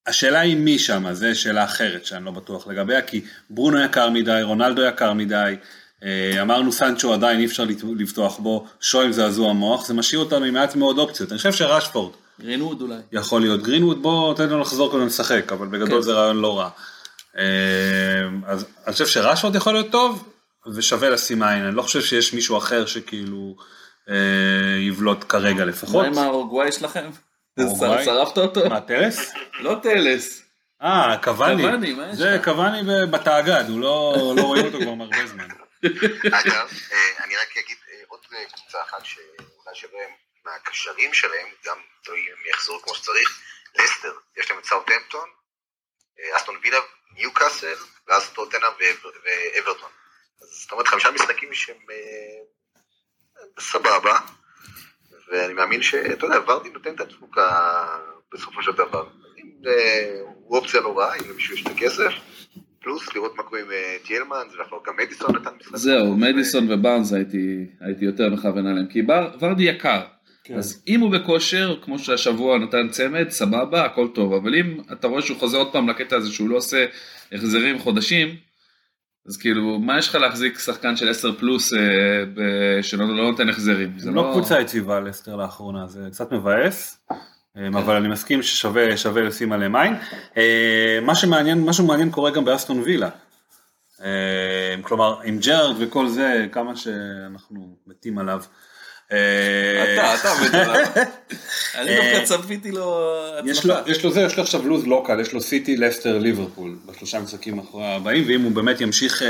[SPEAKER 1] השאלה היא מי שם, זו שאלה אחרת שאני לא בטוח לגביה, כי ברונו יקר מדי, רונלדו יקר מדי, אה, אמרנו סנצ'ו עדיין אי אפשר לפתוח בו, שוים זעזוע מוח, זה משאיר אותנו עם מעט מאוד אופציות, אני חושב שרשפורד.
[SPEAKER 2] גרינווד אולי.
[SPEAKER 1] יכול להיות גרינווד, בוא תן לו לחזור קודם לשחק, אבל בגדול כן. זה רעיון לא רע. אז אני חושב שרשפורד יכול להיות טוב, ושווה לשים עין, אני לא חושב שיש מישהו אחר שכאילו אה, יבלוט כרגע לפחות.
[SPEAKER 2] מה עם האורוגוואי שלכם? שרפת אותו?
[SPEAKER 1] מה, טלס?
[SPEAKER 2] לא טלס.
[SPEAKER 1] אה, קוואני. קוואני, מה יש זה קוואני בתאגד, הוא לא, לא רואים אותו כבר הרבה זמן.
[SPEAKER 4] אגב, אה, אני רק אגיד אה, עוד קבוצה אחת שאולי שווה מהקשרים שלהם, גם אם יחזרו כמו שצריך, לסטר, יש להם את סאוטהמפטון, אה, אסטון וילה, ניוקאסל, ואז טוטנאם ואברטון. זאת אומרת חמישה משחקים שהם סבבה, ואני מאמין שאתה יודע, ורדי נותן את התפוקה בסופו של דבר. אם הוא אופציה לא רעה, אם למישהו יש את הכסף, פלוס לראות מה קורה עם טיילמן, ואחר גם מדיסון נתן משחק.
[SPEAKER 2] זהו, מדיסון ובארנס הייתי יותר מכוון עליהם, כי ורדי יקר. כן. אז אם הוא בכושר, כמו שהשבוע נתן צמד, סבבה, הכל טוב, אבל אם אתה רואה שהוא חוזר עוד פעם לקטע הזה שהוא לא עושה החזרים חודשים, אז כאילו, מה יש לך להחזיק שחקן של 10 פלוס אה, שלא לא נותן החזרים?
[SPEAKER 1] זה לא, לא קבוצה יציבה לסטר לאחרונה, זה קצת מבאס. אה, כן. אבל אני מסכים ששווה לשים עליהם עין. אה, מה שמעניין, משהו מעניין קורה גם באסטון וילה. אה, כלומר, עם ג'ארד וכל זה, כמה שאנחנו מתים עליו.
[SPEAKER 2] אתה, אתה עובד עליו. אני דווקא צפיתי לו
[SPEAKER 1] הצלחה. יש לו זה, יש לו עכשיו לוז לא קל, יש לו סיטי, לסטר, ליברפול, בשלושה משחקים אחרי הבאים, ואם הוא באמת ימשיך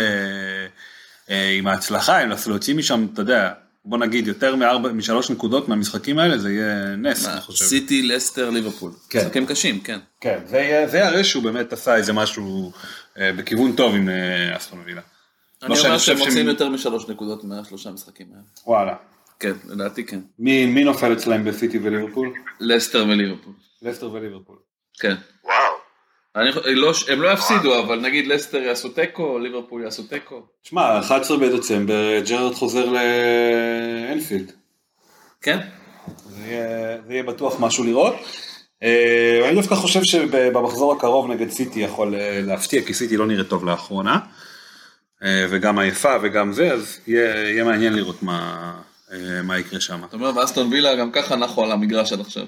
[SPEAKER 1] עם ההצלחה, אם להוציא משם, אתה יודע, בוא נגיד יותר משלוש נקודות מהמשחקים האלה, זה יהיה נס, אני חושב.
[SPEAKER 2] סיטי, לסטר, ליברפול. כן. משחקים קשים, כן.
[SPEAKER 1] כן, זה יראה שהוא באמת עשה איזה משהו בכיוון טוב עם אסטון וילה.
[SPEAKER 2] אני אומר שהם מוצאים יותר משלוש נקודות מהשלושה משחקים האלה.
[SPEAKER 1] וואלה.
[SPEAKER 2] כן, לדעתי כן.
[SPEAKER 1] מי נופל אצלהם בסיטי וליברפול?
[SPEAKER 2] לסטר וליברפול.
[SPEAKER 1] לסטר וליברפול.
[SPEAKER 2] כן.
[SPEAKER 4] וואו.
[SPEAKER 2] אני, לא, הם לא יפסידו, אבל נגיד לסטר יעשו תיקו, ליברפול יעשו תיקו.
[SPEAKER 1] שמע, 11 בדצמבר, ג'רד חוזר לאנפילד.
[SPEAKER 2] כן.
[SPEAKER 1] זה יהיה, זה יהיה בטוח משהו לראות. אה, אני דווקא חושב שבמחזור הקרוב נגד סיטי יכול אה, להפתיע, כי סיטי לא נראית טוב לאחרונה. אה, וגם עייפה וגם זה, אז יהיה, יהיה מעניין לראות מה, אה, מה יקרה שם.
[SPEAKER 2] אתה אומר, ואסטון וילה גם ככה נחו על המגרש עד עכשיו.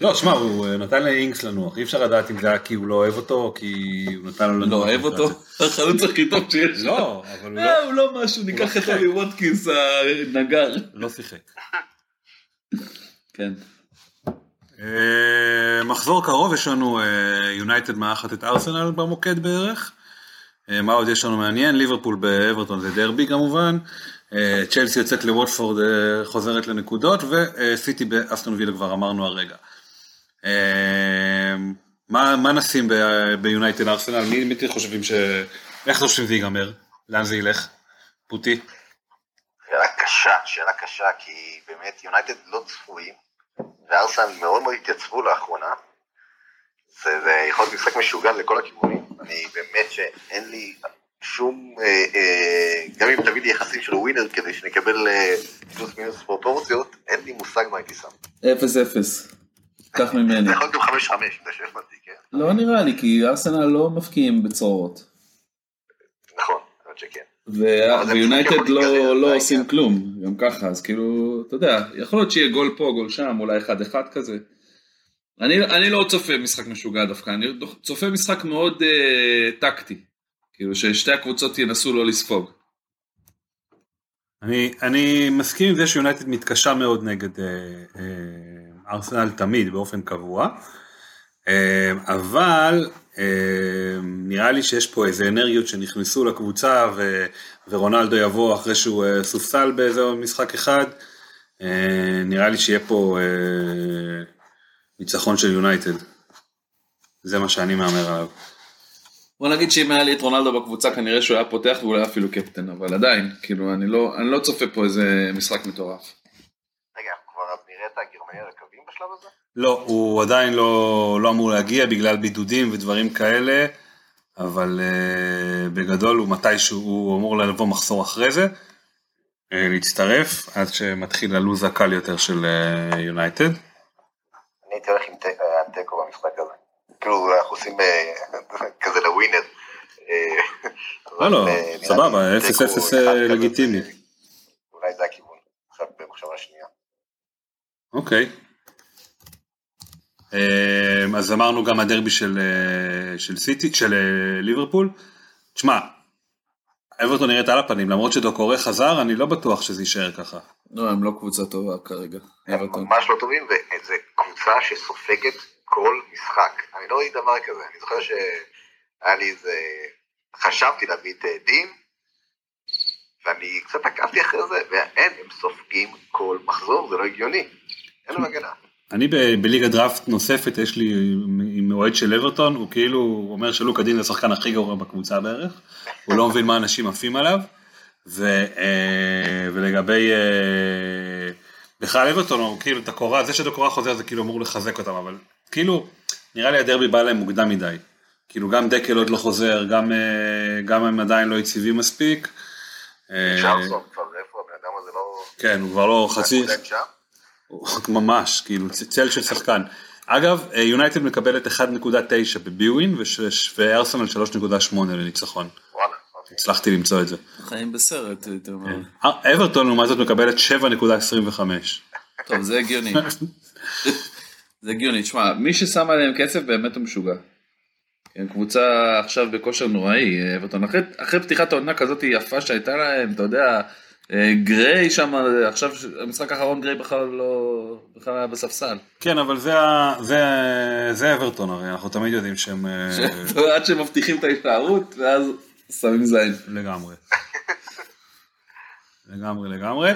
[SPEAKER 1] לא, שמע, הוא אה, נתן לאינקס לנוח, אי אפשר לדעת אם זה היה כי הוא לא אוהב אותו, או כי הוא נתן לו
[SPEAKER 2] לנוח. לא אוהב אותו? החלוץ הכי טוב שיש.
[SPEAKER 1] לא, אבל הוא
[SPEAKER 2] לא... הוא לא משהו, ניקח את אולי ווטקינס הנגר.
[SPEAKER 1] לא שיחק.
[SPEAKER 2] כן.
[SPEAKER 1] מחזור קרוב יש לנו יונייטד מארחת את ארסנל במוקד בערך. מה עוד יש לנו מעניין? ליברפול באברטון זה דרבי כמובן. אה, צ'לסי יוצאת לווטפורד אה, חוזרת לנקודות וסיטי באסטון וילה כבר אמרנו הרגע. אה, מה, מה נשים ביונייטד ארסנל? מי, אתם חושבים ש... איך חושבים זה ייגמר? לאן זה ילך? פוטי?
[SPEAKER 4] שאלה קשה, שאלה קשה, כי באמת יונייטד לא צפויים, וארסנל מאוד מאוד התייצבו לאחרונה. זה, זה יכול להיות משחק משוגע לכל הכיוונים. אני באמת שאין לי שום, אה, אה, גם אם תביא לי יחסים של ווינר כדי שנקבל אה, פלוס מינוס פרופורציות, אין לי מושג מה הייתי שם.
[SPEAKER 2] אפס אפס. קח ממני.
[SPEAKER 4] זה יכול להיות גם חמש חמש, זה מדליק, כן?
[SPEAKER 2] לא נראה לי, כי ארסנל לא מפקיעים בצרורות.
[SPEAKER 4] נכון, האמת שכן.
[SPEAKER 2] ויונייטד לא, לא עושים כלום, גם ככה, אז כאילו, אתה יודע, יכול להיות שיהיה גול פה, גול שם, אולי אחד אחד כזה. אני, אני לא צופה משחק משוגע דווקא, אני צופה משחק מאוד אה, טקטי, כאילו ששתי הקבוצות ינסו לא לספוג.
[SPEAKER 1] אני, אני מסכים עם זה שיונייטד מתקשה מאוד נגד אה, אה, ארסנל תמיד באופן קבוע, אה, אבל אה, נראה לי שיש פה איזה אנרגיות שנכנסו לקבוצה ו, ורונלדו יבוא אחרי שהוא אה, סופסל באיזה משחק אחד, אה, נראה לי שיהיה פה אה, ניצחון של יונייטד. זה מה שאני מהמר עליו.
[SPEAKER 2] בוא נגיד שאם היה לי את רונלדו בקבוצה כנראה שהוא היה פותח ואולי אפילו קפטן, אבל עדיין, כאילו אני לא, אני לא צופה פה איזה משחק מטורף.
[SPEAKER 4] רגע, כבר נראה את הגרמניה לקווים בשלב הזה?
[SPEAKER 1] לא, הוא עדיין לא, לא אמור להגיע בגלל בידודים ודברים כאלה, אבל uh, בגדול הוא מתישהו, הוא אמור לבוא מחסור אחרי זה, uh, להצטרף, עד שמתחיל הלו"ז הקל יותר של יונייטד. Uh,
[SPEAKER 4] אני הייתי הולך עם תיקו במשחק הזה. כאילו אנחנו עושים כזה לווינר.
[SPEAKER 1] לא, לא, סבבה, 0-0 לגיטימי.
[SPEAKER 4] אולי זה הכיוון, עכשיו במחשבה שנייה.
[SPEAKER 1] אוקיי. אז אמרנו גם הדרבי של, של סיטי, של ליברפול. תשמע, אברטון נראית על הפנים, למרות שדוקורי חזר, אני לא בטוח שזה יישאר ככה.
[SPEAKER 2] לא, הם לא קבוצה טובה כרגע.
[SPEAKER 4] הם ממש לא טובים, וזו קבוצה שסופגת כל משחק. אני לא ראיתי דבר כזה, אני זוכר שהיה לי איזה... חשבתי להביא את דין, ואני קצת עקבתי אחרי זה, ואין, הם סופגים כל מחזור, זה לא הגיוני. אין להם הגנה.
[SPEAKER 1] אני בליגה דראפט נוספת, יש לי עם אוהד של אברטון, הוא כאילו אומר שלוק הדין זה השחקן הכי גרוע בקבוצה בערך, הוא לא מבין מה אנשים עפים עליו, ו, ולגבי בכלל אברטון, הוא כאילו את הקורה, זה שאת הקורה חוזר זה כאילו אמור לחזק אותם, אבל כאילו נראה לי הדרבי בא להם מוקדם מדי, כאילו גם דקל עוד לא חוזר, גם, גם הם עדיין לא יציבים מספיק.
[SPEAKER 4] צ'ארלסון כבר איפה, הבן אדם הזה לא...
[SPEAKER 1] כן, הוא כבר לא חצי... ממש, כאילו צל של שחקן. אגב, יונייטד מקבלת 1.9 בביווין וארסנל 3.8 לניצחון. הצלחתי למצוא את זה.
[SPEAKER 2] חיים בסרט, הייתי אומר.
[SPEAKER 1] אברטון לעומת זאת מקבלת 7.25.
[SPEAKER 2] טוב, זה הגיוני. זה הגיוני, תשמע, מי ששם עליהם כסף באמת הוא משוגע. כן, קבוצה עכשיו בכושר נוראי, אברטון. אחרי, אחרי פתיחת העונה כזאת יפה שהייתה להם, אתה יודע, גריי שם, עכשיו המשחק האחרון גריי בכלל לא, בכלל היה בספסל.
[SPEAKER 1] כן, אבל זה, זה, זה אברטון הרי, אנחנו תמיד יודעים שהם...
[SPEAKER 2] עד שהם מבטיחים את ההישארות, ואז שמים זין.
[SPEAKER 1] לגמרי. לגמרי, לגמרי.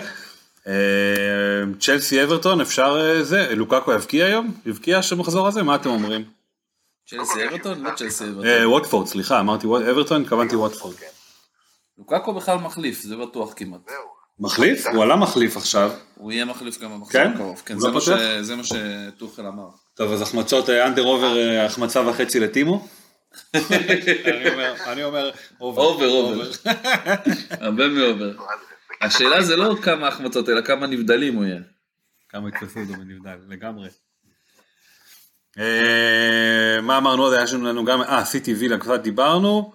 [SPEAKER 1] צ'לסי אברטון, אפשר זה, לוקאקו יבקיע היום? יבקיע שמחזור הזה? מה אתם אומרים?
[SPEAKER 2] צ'לסי אברטון? לא צ'לסי אברטון.
[SPEAKER 1] ווטפורד, סליחה, אמרתי אברטון, התכוונתי ווטפורד.
[SPEAKER 2] לוקאקו בכלל מחליף, זה בטוח כמעט.
[SPEAKER 1] מחליף? הוא עלה מחליף עכשיו.
[SPEAKER 2] הוא יהיה מחליף גם במחזור הקרוב. כן, זה מה שטוכל אמר.
[SPEAKER 1] טוב, אז החמצות under over, החמצה וחצי לטימו? אני אומר over.
[SPEAKER 2] over, over. הרבה מ over. השאלה זה לא כמה החמצות, אלא כמה נבדלים הוא יהיה.
[SPEAKER 1] כמה יתפסו אותו בנבדל, לגמרי. מה אמרנו עוד? היה לנו גם, אה, סיטי וילה, קצת דיברנו.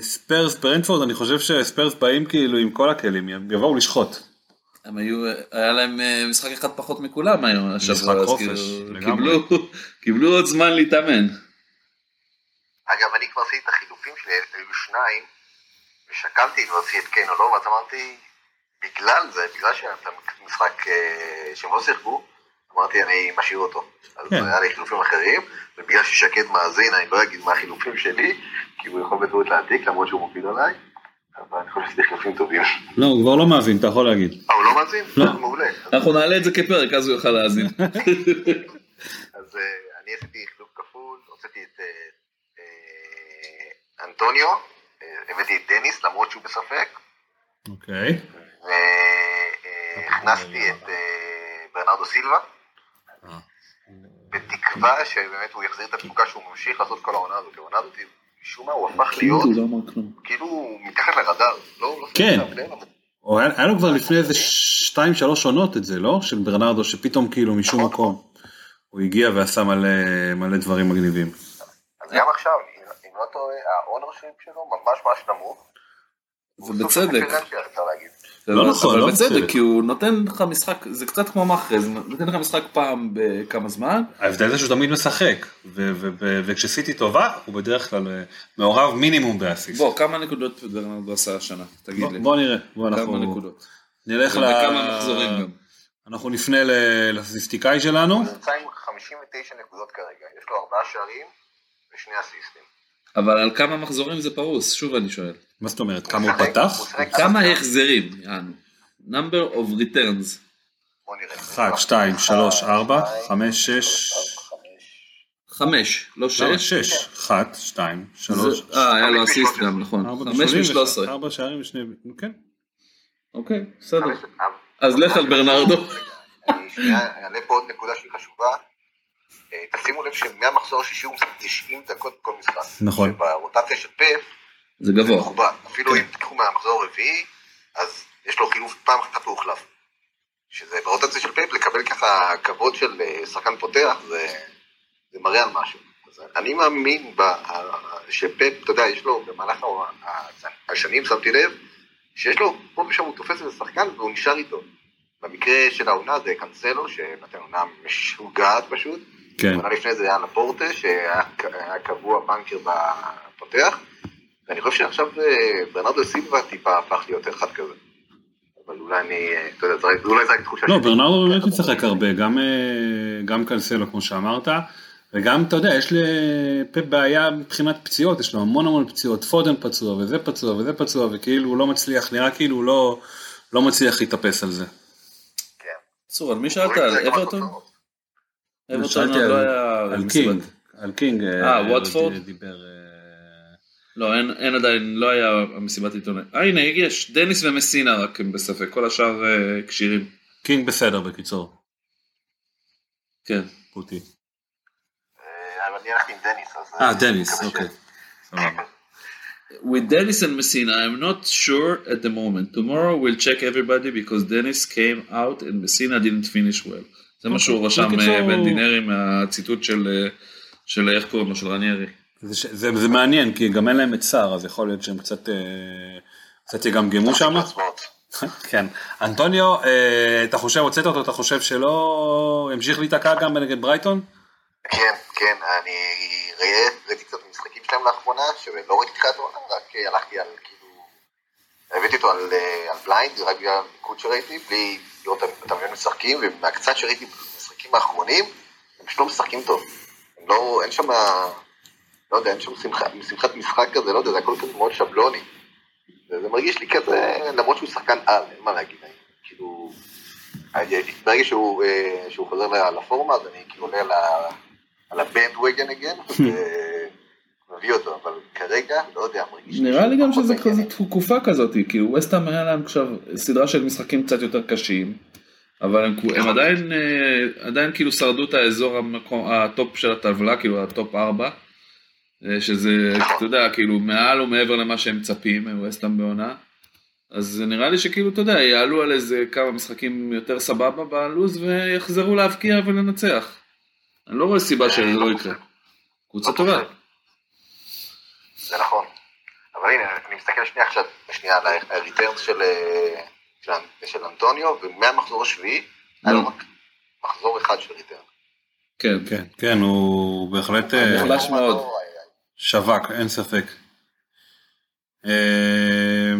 [SPEAKER 1] ספרס ברנטפורד, אני חושב שספרס באים כאילו עם כל הכלים, יבואו לשחוט.
[SPEAKER 2] הם היו, היה להם משחק אחד פחות מכולם היום
[SPEAKER 1] השבוע, משחק חופש,
[SPEAKER 2] לגמרי. קיבלו עוד זמן להתאמן.
[SPEAKER 4] אגב, אני כבר עשיתי את החילופים שלי, היו שניים, ושקלתי אם להוציא את קיין או לא, ואז אמרתי, בגלל זה, בגלל שהיה משחק שהם לא שיחקו, אמרתי אני משאיר אותו. אז היה לי חילופים אחרים, ובגלל ששקד מאזין, אני לא אגיד מה החילופים שלי, כי הוא יכול בטעות להעתיק, למרות שהוא מופיד עליי, אבל אני חושב שזה חילופים טובים.
[SPEAKER 1] לא, הוא כבר לא מאזין, אתה יכול להגיד.
[SPEAKER 4] אה, הוא לא מאזין?
[SPEAKER 1] לא.
[SPEAKER 4] מעולה.
[SPEAKER 2] אנחנו נעלה את זה כפרק, אז הוא יוכל להאזין.
[SPEAKER 4] אז אני עשיתי חילוף כפול, הוצאתי את אנטוניו, הבאתי את דניס, למרות שהוא בספק.
[SPEAKER 1] אוקיי.
[SPEAKER 4] והכנסתי את ברנרדו סילבה. בתקווה שבאמת הוא יחזיר את התפוקה שהוא ממשיך לעשות כל העונה הזאת. העונה הזאת, משום מה הוא הפך להיות, כאילו מתחת לרדאר.
[SPEAKER 1] כן. היה לו כבר לפני איזה 2-3 עונות את זה, לא? של ברנרדו, שפתאום כאילו משום מקום הוא הגיע ועשה מלא דברים מגניבים.
[SPEAKER 4] אז גם עכשיו, אם לא טועה, ה ownership שלו ממש ממש נמוך.
[SPEAKER 2] ובצדק.
[SPEAKER 1] לא נכון, לא
[SPEAKER 2] בצדק, כי הוא נותן לך משחק, זה קצת כמו מחרז, נותן לך משחק פעם בכמה זמן.
[SPEAKER 1] ההבדל זה שהוא תמיד משחק, וכשסיטי טובה, הוא בדרך כלל אה, מעורב מינימום באסיסט.
[SPEAKER 2] בוא, כמה נקודות ברנרדו עשה השנה, תגיד לי.
[SPEAKER 1] בוא נראה, בוא
[SPEAKER 2] אנחנו... כמה נקודות.
[SPEAKER 1] נלך ל...
[SPEAKER 2] וכמה מחזורים גם.
[SPEAKER 1] אנחנו נפנה לסטטיסטיקאי שלנו.
[SPEAKER 4] הוא נמצא עם 59 נקודות כרגע, יש לו ארבעה שערים ושני אסיסטים.
[SPEAKER 2] אבל על כמה מחזורים זה פרוס? שוב אני שואל.
[SPEAKER 1] מה זאת אומרת? כמה הוא פתח?
[SPEAKER 2] כמה החזרים? יענו. number of returns.
[SPEAKER 1] 1, 2, 3, 4, 5, 6.
[SPEAKER 2] 5, לא 6.
[SPEAKER 1] 6, 1, 2, 3.
[SPEAKER 2] אה, היה לו אסיסט גם, נכון. 5 ו-13.
[SPEAKER 1] 4 שערים ושני... כן.
[SPEAKER 2] אוקיי, בסדר. אז לך על ברנרדו.
[SPEAKER 4] אני אעלה פה עוד נקודה שהיא חשובה. אה, תשימו לב שמהמחזור השישי הוא משחק 90 דקות בכל משחק.
[SPEAKER 1] נכון.
[SPEAKER 4] שברוטציה של פאפ
[SPEAKER 2] זה גבוה.
[SPEAKER 4] מכובד. אפילו
[SPEAKER 2] כן.
[SPEAKER 4] אם תיקחו מהמחזור הרביעי, אז יש לו חילוף פעם אחת הוא הוחלף. שזה ברוטציה של פאפ, לקבל ככה כבוד של אה, שחקן פותח, זה, זה מראה על משהו. אז אני מאמין ב, שפאפ, אתה יודע, יש לו במהלך השנים, שמתי לב, שיש לו, פה ושם הוא תופס איזה שחקן והוא נשאר איתו. במקרה של העונה זה קאנסלו, שנתן עונה משוגעת פשוט.
[SPEAKER 1] כן.
[SPEAKER 4] עונה לפני זה היה לפורטה, שהיה קבוע בנקר בפותח. ואני חושב שעכשיו אה, ברנרדו סילבה טיפה הפך להיות אחד כזה. אבל אולי אני, אה, אתה יודע, אולי זו רק תחושה
[SPEAKER 1] לא, ברנרדו באמת משחק הרבה, גם, אה, גם קנסלו כמו שאמרת, וגם, אתה יודע, יש לפפ בעיה מבחינת פציעות, יש לו המון המון פציעות, פודן פצוע, וזה פצוע, וזה פצוע, וכאילו הוא לא מצליח, נראה כאילו הוא לא, לא מצליח להתאפס על זה.
[SPEAKER 4] כן.
[SPEAKER 2] צור, על מי שאלת? על אברטון? אברטון
[SPEAKER 1] שאלתי
[SPEAKER 2] עוד לא
[SPEAKER 1] על-
[SPEAKER 2] היה...
[SPEAKER 1] על קינג, על קינג,
[SPEAKER 2] אה, ווטפורד?
[SPEAKER 1] דיבר, אה,
[SPEAKER 2] לא, אין, אין עדיין, לא היה מסיבת עיתונאי. אה, הנה, יש, דניס ומסינה רק הם בספק, כל השאר אה, כשירים.
[SPEAKER 1] קינג בסדר בקיצור,
[SPEAKER 2] כן.
[SPEAKER 1] פוטי.
[SPEAKER 4] אה, אבל אני הלכתי עם דניס, אז...
[SPEAKER 1] אה, דניס, אוקיי. סבבה.
[SPEAKER 2] With Dennis and Messina, I'm not sure at the moment. Tomorrow we'll check everybody because Dennis came out and Messina didn't finish well. זה מה שהוא רשם
[SPEAKER 1] אוקיי. בקיצור-
[SPEAKER 2] אה, בדינרי מהציטוט של, אה, של איך קוראים לו, של רניירי.
[SPEAKER 1] זה, זה, זה מעניין, כי גם אין להם את סאר, אז יכול להיות שהם קצת, אה, קצת יגמגמו שם. כן. אנטוניו, אה, אתה חושב, הוצאת אותו, אתה חושב שלא המשיך להיתקע גם נגד ברייטון?
[SPEAKER 4] כן, כן, אני ראה- ראיתי קצת משחקים שלהם לאחרונה, שלא ראיתי תחילת העונה, רק אה, הלכתי על כאילו... הבאתי אותו על, אה, על blind, רק בגלל המיקוד שראיתי, בלי לראות המאמן משחקים, ומהקצת שראיתי במשחקים האחרונים, הם פשוט לא משחקים טוב. הם לא, אין שם, לא יודע, אין שם שמחה, שמחת משחק כזה, לא יודע, זה הכל כזה מאוד שבלוני. וזה מרגיש לי כזה, למרות שהוא שחקן על, אין מה להגיד, אני, כאילו... ברגע שהוא, אה, שהוא חוזר לפורמה, אז אני כאילו עולה על הבנד וגן אגן, ומביא אותו, אבל כרגע, לא יודע, מרגיש לי
[SPEAKER 2] נראה לי גם שזה כזה. תקופה כזאת, כאילו ווסטהאם היה להם עכשיו סדרה של משחקים קצת יותר קשים, אבל הם, הם עדיין, אה, עדיין כאילו שרדו את האזור המקום, ה top של הטבלה, כאילו ה top 4, שזה, אתה יודע, כאילו מעל ומעבר למה שהם מצפים, ווסטהאם בעונה. אז נראה לי שכאילו, אתה יודע, יעלו על איזה כמה משחקים יותר סבבה בלו"ז ויחזרו להבקיע ולנצח. אני לא רואה סיבה שזה לא יקרה. קבוצה טובה.
[SPEAKER 4] זה נכון. אבל הנה, אני מסתכל שנייה עכשיו, שנייה על הריטרנס של, אה, של, של אנטוניו, ומהמחזור השביעי, היה לו
[SPEAKER 2] נו.
[SPEAKER 4] רק מחזור אחד של ריטרן.
[SPEAKER 2] כן.
[SPEAKER 1] כן, כן, הוא בהחלט אה,
[SPEAKER 2] נחלש מאוד.
[SPEAKER 1] שווק, אין ספק. אה,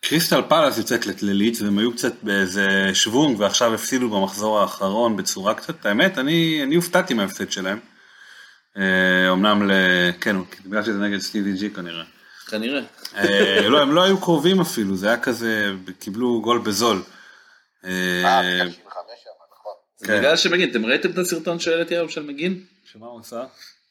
[SPEAKER 1] קריסטל פלאס יוצאת לליץ והם היו קצת באיזה שוונג ועכשיו הפסידו במחזור האחרון בצורה קצת, האמת, אני, אני הופתעתי מההפסד שלהם. אה, אמנם, ל... כן, בגלל שזה נגד סטיבי ג'י כנראה.
[SPEAKER 2] כנראה.
[SPEAKER 1] אה, לא, הם לא היו קרובים אפילו, זה היה כזה, קיבלו גול בזול. אה,
[SPEAKER 4] אה, 95 שם, נכון.
[SPEAKER 2] זה
[SPEAKER 1] כן.
[SPEAKER 2] בגלל שמגין, אתם ראיתם את הסרטון שהעליתי היום של מגין?
[SPEAKER 1] שמה הוא עשה?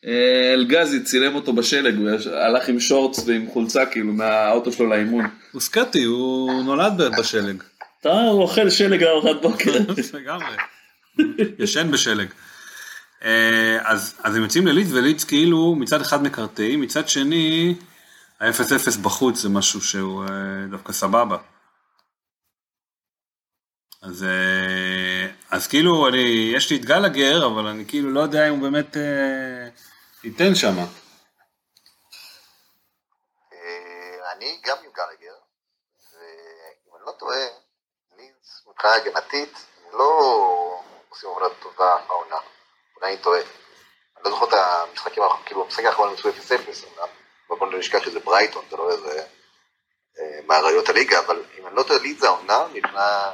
[SPEAKER 2] אה, אלגזי צילם אותו בשלג, הוא הלך עם שורטס ועם חולצה כאילו מהאוטו שלו לאימון.
[SPEAKER 1] הוא סקוטי, הוא נולד בשלג.
[SPEAKER 2] אתה אוכל שלג לארוחת בוקר.
[SPEAKER 1] לגמרי. ישן בשלג. אה, אז, אז הם יוצאים לליץ וליץ כאילו מצד אחד מקרטעים, מצד שני ה-0-0 בחוץ זה משהו שהוא אה, דווקא סבבה. אז, אה, אז כאילו אני, יש לי את גלגר, אבל אני כאילו לא יודע אם הוא באמת אה, ייתן שמה.
[SPEAKER 4] אני גם עם גלגר, ואם אני לא טועה, לידס מבחינה הגנתית, לא עושים עבודה טובה העונה. אולי אני טועה. אני לא זוכר את המשחקים האחרונים, כאילו המשחק האחרון הם עשו 0-0 אמנם, אבל בוא נשכח שזה ברייטון, זה לא איזה אה, מאריות הליגה, אבל אם אני לא טועה, לידס העונה מבחינה אה,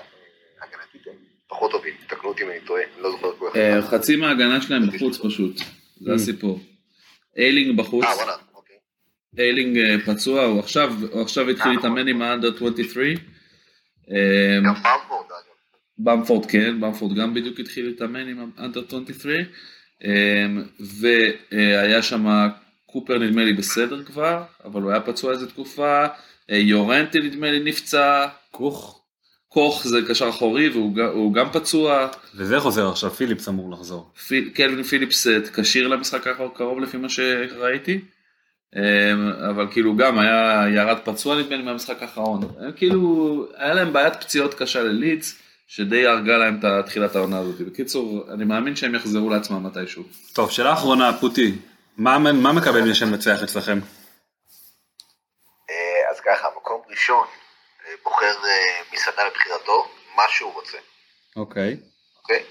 [SPEAKER 4] הגנתית הם פחות טובים, תקנו אותי אם אני טועה, אני לא זוכר כל כך.
[SPEAKER 2] אה, חצי מההגנה שלהם בחוץ פשוט, זה
[SPEAKER 5] ממ.
[SPEAKER 2] הסיפור. איילינג בחוץ,
[SPEAKER 4] אה, וואלה, אוקיי.
[SPEAKER 2] איילינג פצוע, הוא עכשיו הוא עכשיו התחיל להתאמן עם האנדר 23. אה,
[SPEAKER 4] גם אגב.
[SPEAKER 2] במפורד כן, במפורד גם בדיוק התחיל להתאמן עם האנדר 23. אה, והיה שם קופר נדמה לי בסדר כבר, אבל הוא היה פצוע איזה תקופה. אה, יורנטי נדמה לי נפצע.
[SPEAKER 1] כוך.
[SPEAKER 2] קוך זה קשר אחורי והוא גם- פצוע.
[SPEAKER 1] וזה חוזר עכשיו, פיליפס אמור לחזור.
[SPEAKER 2] פיל, קלווין פיליפס אה, כשיר למשחק הקרוב לפי מה שראיתי. אמ, אבל כאילו גם היה ירד פצוע נדמה לי מהמשחק האחרון. הם כאילו היה להם בעיית פציעות קשה ללידס שדי הרגה להם את תחילת העונה הזאת. בקיצור אני מאמין שהם יחזרו לעצמם מתישהו.
[SPEAKER 1] טוב, שאלה אחרונה, פוטי. מה, מה מקבל מי שמנצח אצלכם?
[SPEAKER 4] אה, אז ככה, מקום ראשון אה, בוחר אה, מסעדה לבחירתו, מה שהוא רוצה,
[SPEAKER 1] אוקיי.
[SPEAKER 4] אוקיי?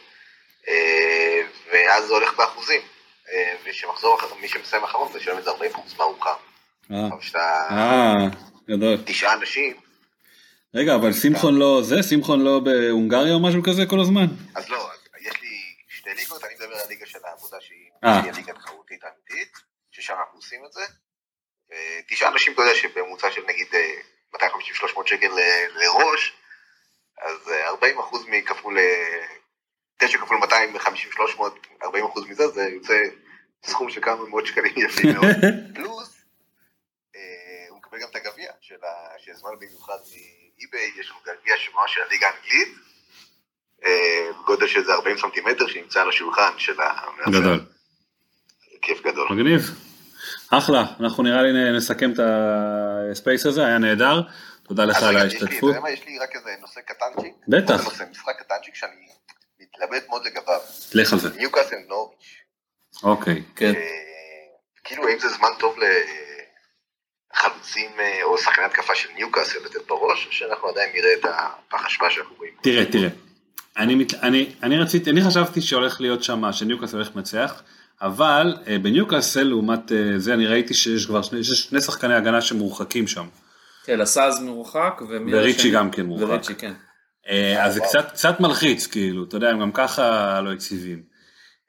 [SPEAKER 4] ואז זה הולך באחוזים. ושמחזור אחר, מי שמסיים אחרון זה ישלם איזה 40 אחוז מהארוחה.
[SPEAKER 1] אה,
[SPEAKER 4] אבל כשאתה
[SPEAKER 1] אה, גדול.
[SPEAKER 4] תשעה אנשים,
[SPEAKER 1] רגע, אבל שמחון לא זה? שמחון לא בהונגריה או משהו כזה כל הזמן?
[SPEAKER 4] אז לא, יש לי שתי ליגות, אני מדבר על הליגה של העבודה שהיא
[SPEAKER 1] אה.
[SPEAKER 4] שהיא הליגה התחרותית האמיתית, ששם אנחנו עושים את זה. ותשעה אנשים, אתה יודע שבממוצע של נגיד אה, 250-300 שקל ל- לראש, אז אה, 40 אחוז מכפול, אה, 9 כפול 250-300, 40 אחוז מזה, זה יוצא סכום של כמה מאות שקלים יפים מאוד. פלוס, אה, הוא מקבל גם את הגביע של שהזמנו במיוחד מאי-ביי, יש לנו גביע שממש של הליגה האנגלית. אה, בגודל של איזה 40 סנטימטר שנמצא על השולחן של המארח.
[SPEAKER 1] גדול.
[SPEAKER 4] כיף גדול.
[SPEAKER 1] מגניב. אחלה, אנחנו נראה לי נסכם את הספייס הזה, היה נהדר. תודה לך על ההשתתפות.
[SPEAKER 4] יש לי רק איזה נושא קטנצ'יק.
[SPEAKER 1] בטח.
[SPEAKER 4] נושא, משחק קטנצ'יק שאני מתלבט מאוד לגביו.
[SPEAKER 1] לך על זה.
[SPEAKER 4] ניוקאסל נוריץ'.
[SPEAKER 1] אוקיי.
[SPEAKER 2] כן.
[SPEAKER 4] אה, כאילו האם זה זמן טוב לחלוצים אה, או שחקני התקפה של ניוקאסל לתת בראש, או שאנחנו עדיין נראה את הפח אשפה שאנחנו רואים.
[SPEAKER 1] תראה, תראה. אני, אני, אני רציתי, אני חשבתי שהולך להיות שם, שניוקאסל הולך לנצח, אבל אה, בניוקאסל לעומת אה, זה אני ראיתי שיש כבר שני, יש שני שחקני הגנה שמורחקים שם.
[SPEAKER 2] כן, לסאז מורחק ומי
[SPEAKER 1] וריצ'י? גם כן מורחק.
[SPEAKER 2] וריצ'י כן.
[SPEAKER 1] אז זה קצת, קצת מלחיץ, כאילו, אתה יודע, הם גם ככה לא יציבים.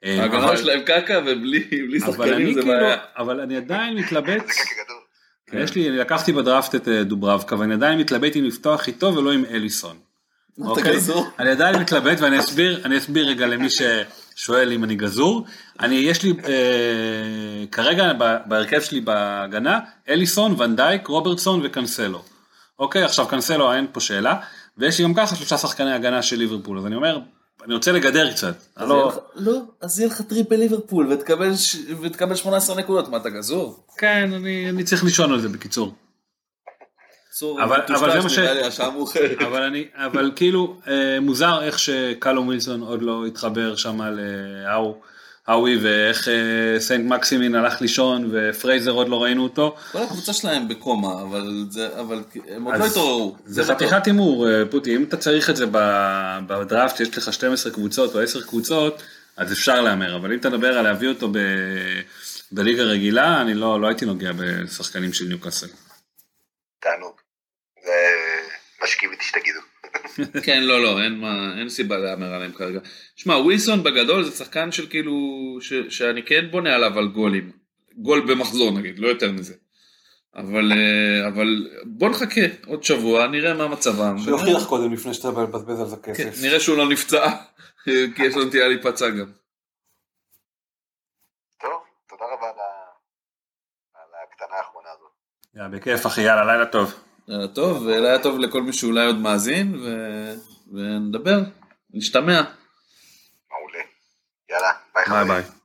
[SPEAKER 2] ההגנה שלהם קקע ובלי שחקנים זה
[SPEAKER 1] כאילו,
[SPEAKER 2] בעיה.
[SPEAKER 1] אבל אני עדיין מתלבט,
[SPEAKER 4] זה קקע גדול.
[SPEAKER 1] כן. יש לי, אני לקחתי בדראפט את אה, דוברבקה ואני עדיין מתלבט אם לפתוח איתו ולא עם אליסון. אוקיי? אני עדיין מתלבט ואני אסביר, אני אסביר רגע למי ששואל אם אני גזור. אני, יש לי אה, כרגע בהרכב שלי בהגנה, אליסון, ואן דייק, רוברטסון וקנסלו. אוקיי, עכשיו קנסלו אין פה שאלה, ויש לי גם ככה שלושה שחקני הגנה של ליברפול, אז אני אומר, אני רוצה לגדר קצת. לא,
[SPEAKER 2] לא, אז יהיה לך triple ליברפול ותקבל ש- ותקבל 18 נקודות, מה אתה גזור?
[SPEAKER 1] כן, אני, אני צריך לישון על זה בקיצור.
[SPEAKER 2] צור,
[SPEAKER 1] אבל- זה מה ש-. אבל אני, אבל כאילו אה, מוזר איך שקלום ווילסון עוד לא התחבר שם להאו, האווי ואיך אה, סנט מקסימין הלך לישון ופרייזר עוד לא ראינו אותו.
[SPEAKER 2] כל הקבוצה שלהם בקומה, אבל זה, אבל הם עוד לא התעוררו.
[SPEAKER 1] זה. חתיכת הימור אה, פוטי, אם אתה צריך את זה בדראפט שיש לך 12 קבוצות או 10 קבוצות, אז אפשר להמר, אבל אם אתה מדבר על להביא אותו ב... בליגה רגילה, אני לא, לא הייתי נוגע בשחקנים של ניוקאסל.
[SPEAKER 4] תענוג. זה משקיע איתי שתגידו.
[SPEAKER 2] כן, לא, לא, אין, מה, אין סיבה להמר עליהם כרגע. שמע, ווילסון בגדול זה שחקן של כאילו, ש, שאני כן בונה עליו על גולים. גול במחזור נגיד, לא יותר מזה. אבל, אה, אבל בוא נחכה עוד שבוע, נראה מה מצבם.
[SPEAKER 1] שיוכיח קודם לפני שאתה מבזבז על זה
[SPEAKER 2] כן,
[SPEAKER 1] כסף.
[SPEAKER 2] נראה שהוא לא נפצע, כי יש לו נטייה להיפצע גם.
[SPEAKER 4] טוב, תודה רבה על ה- על הקטנה האחרונה הזאת.
[SPEAKER 1] יאללה, בכיף אחי, יאללה, לילה טוב.
[SPEAKER 2] לילה טוב, ולילה טוב לכל מי שאולי עוד מאזין, ו... ונדבר, נשתמע.
[SPEAKER 4] מעולה. יאללה, ביי
[SPEAKER 1] ביי. ביי.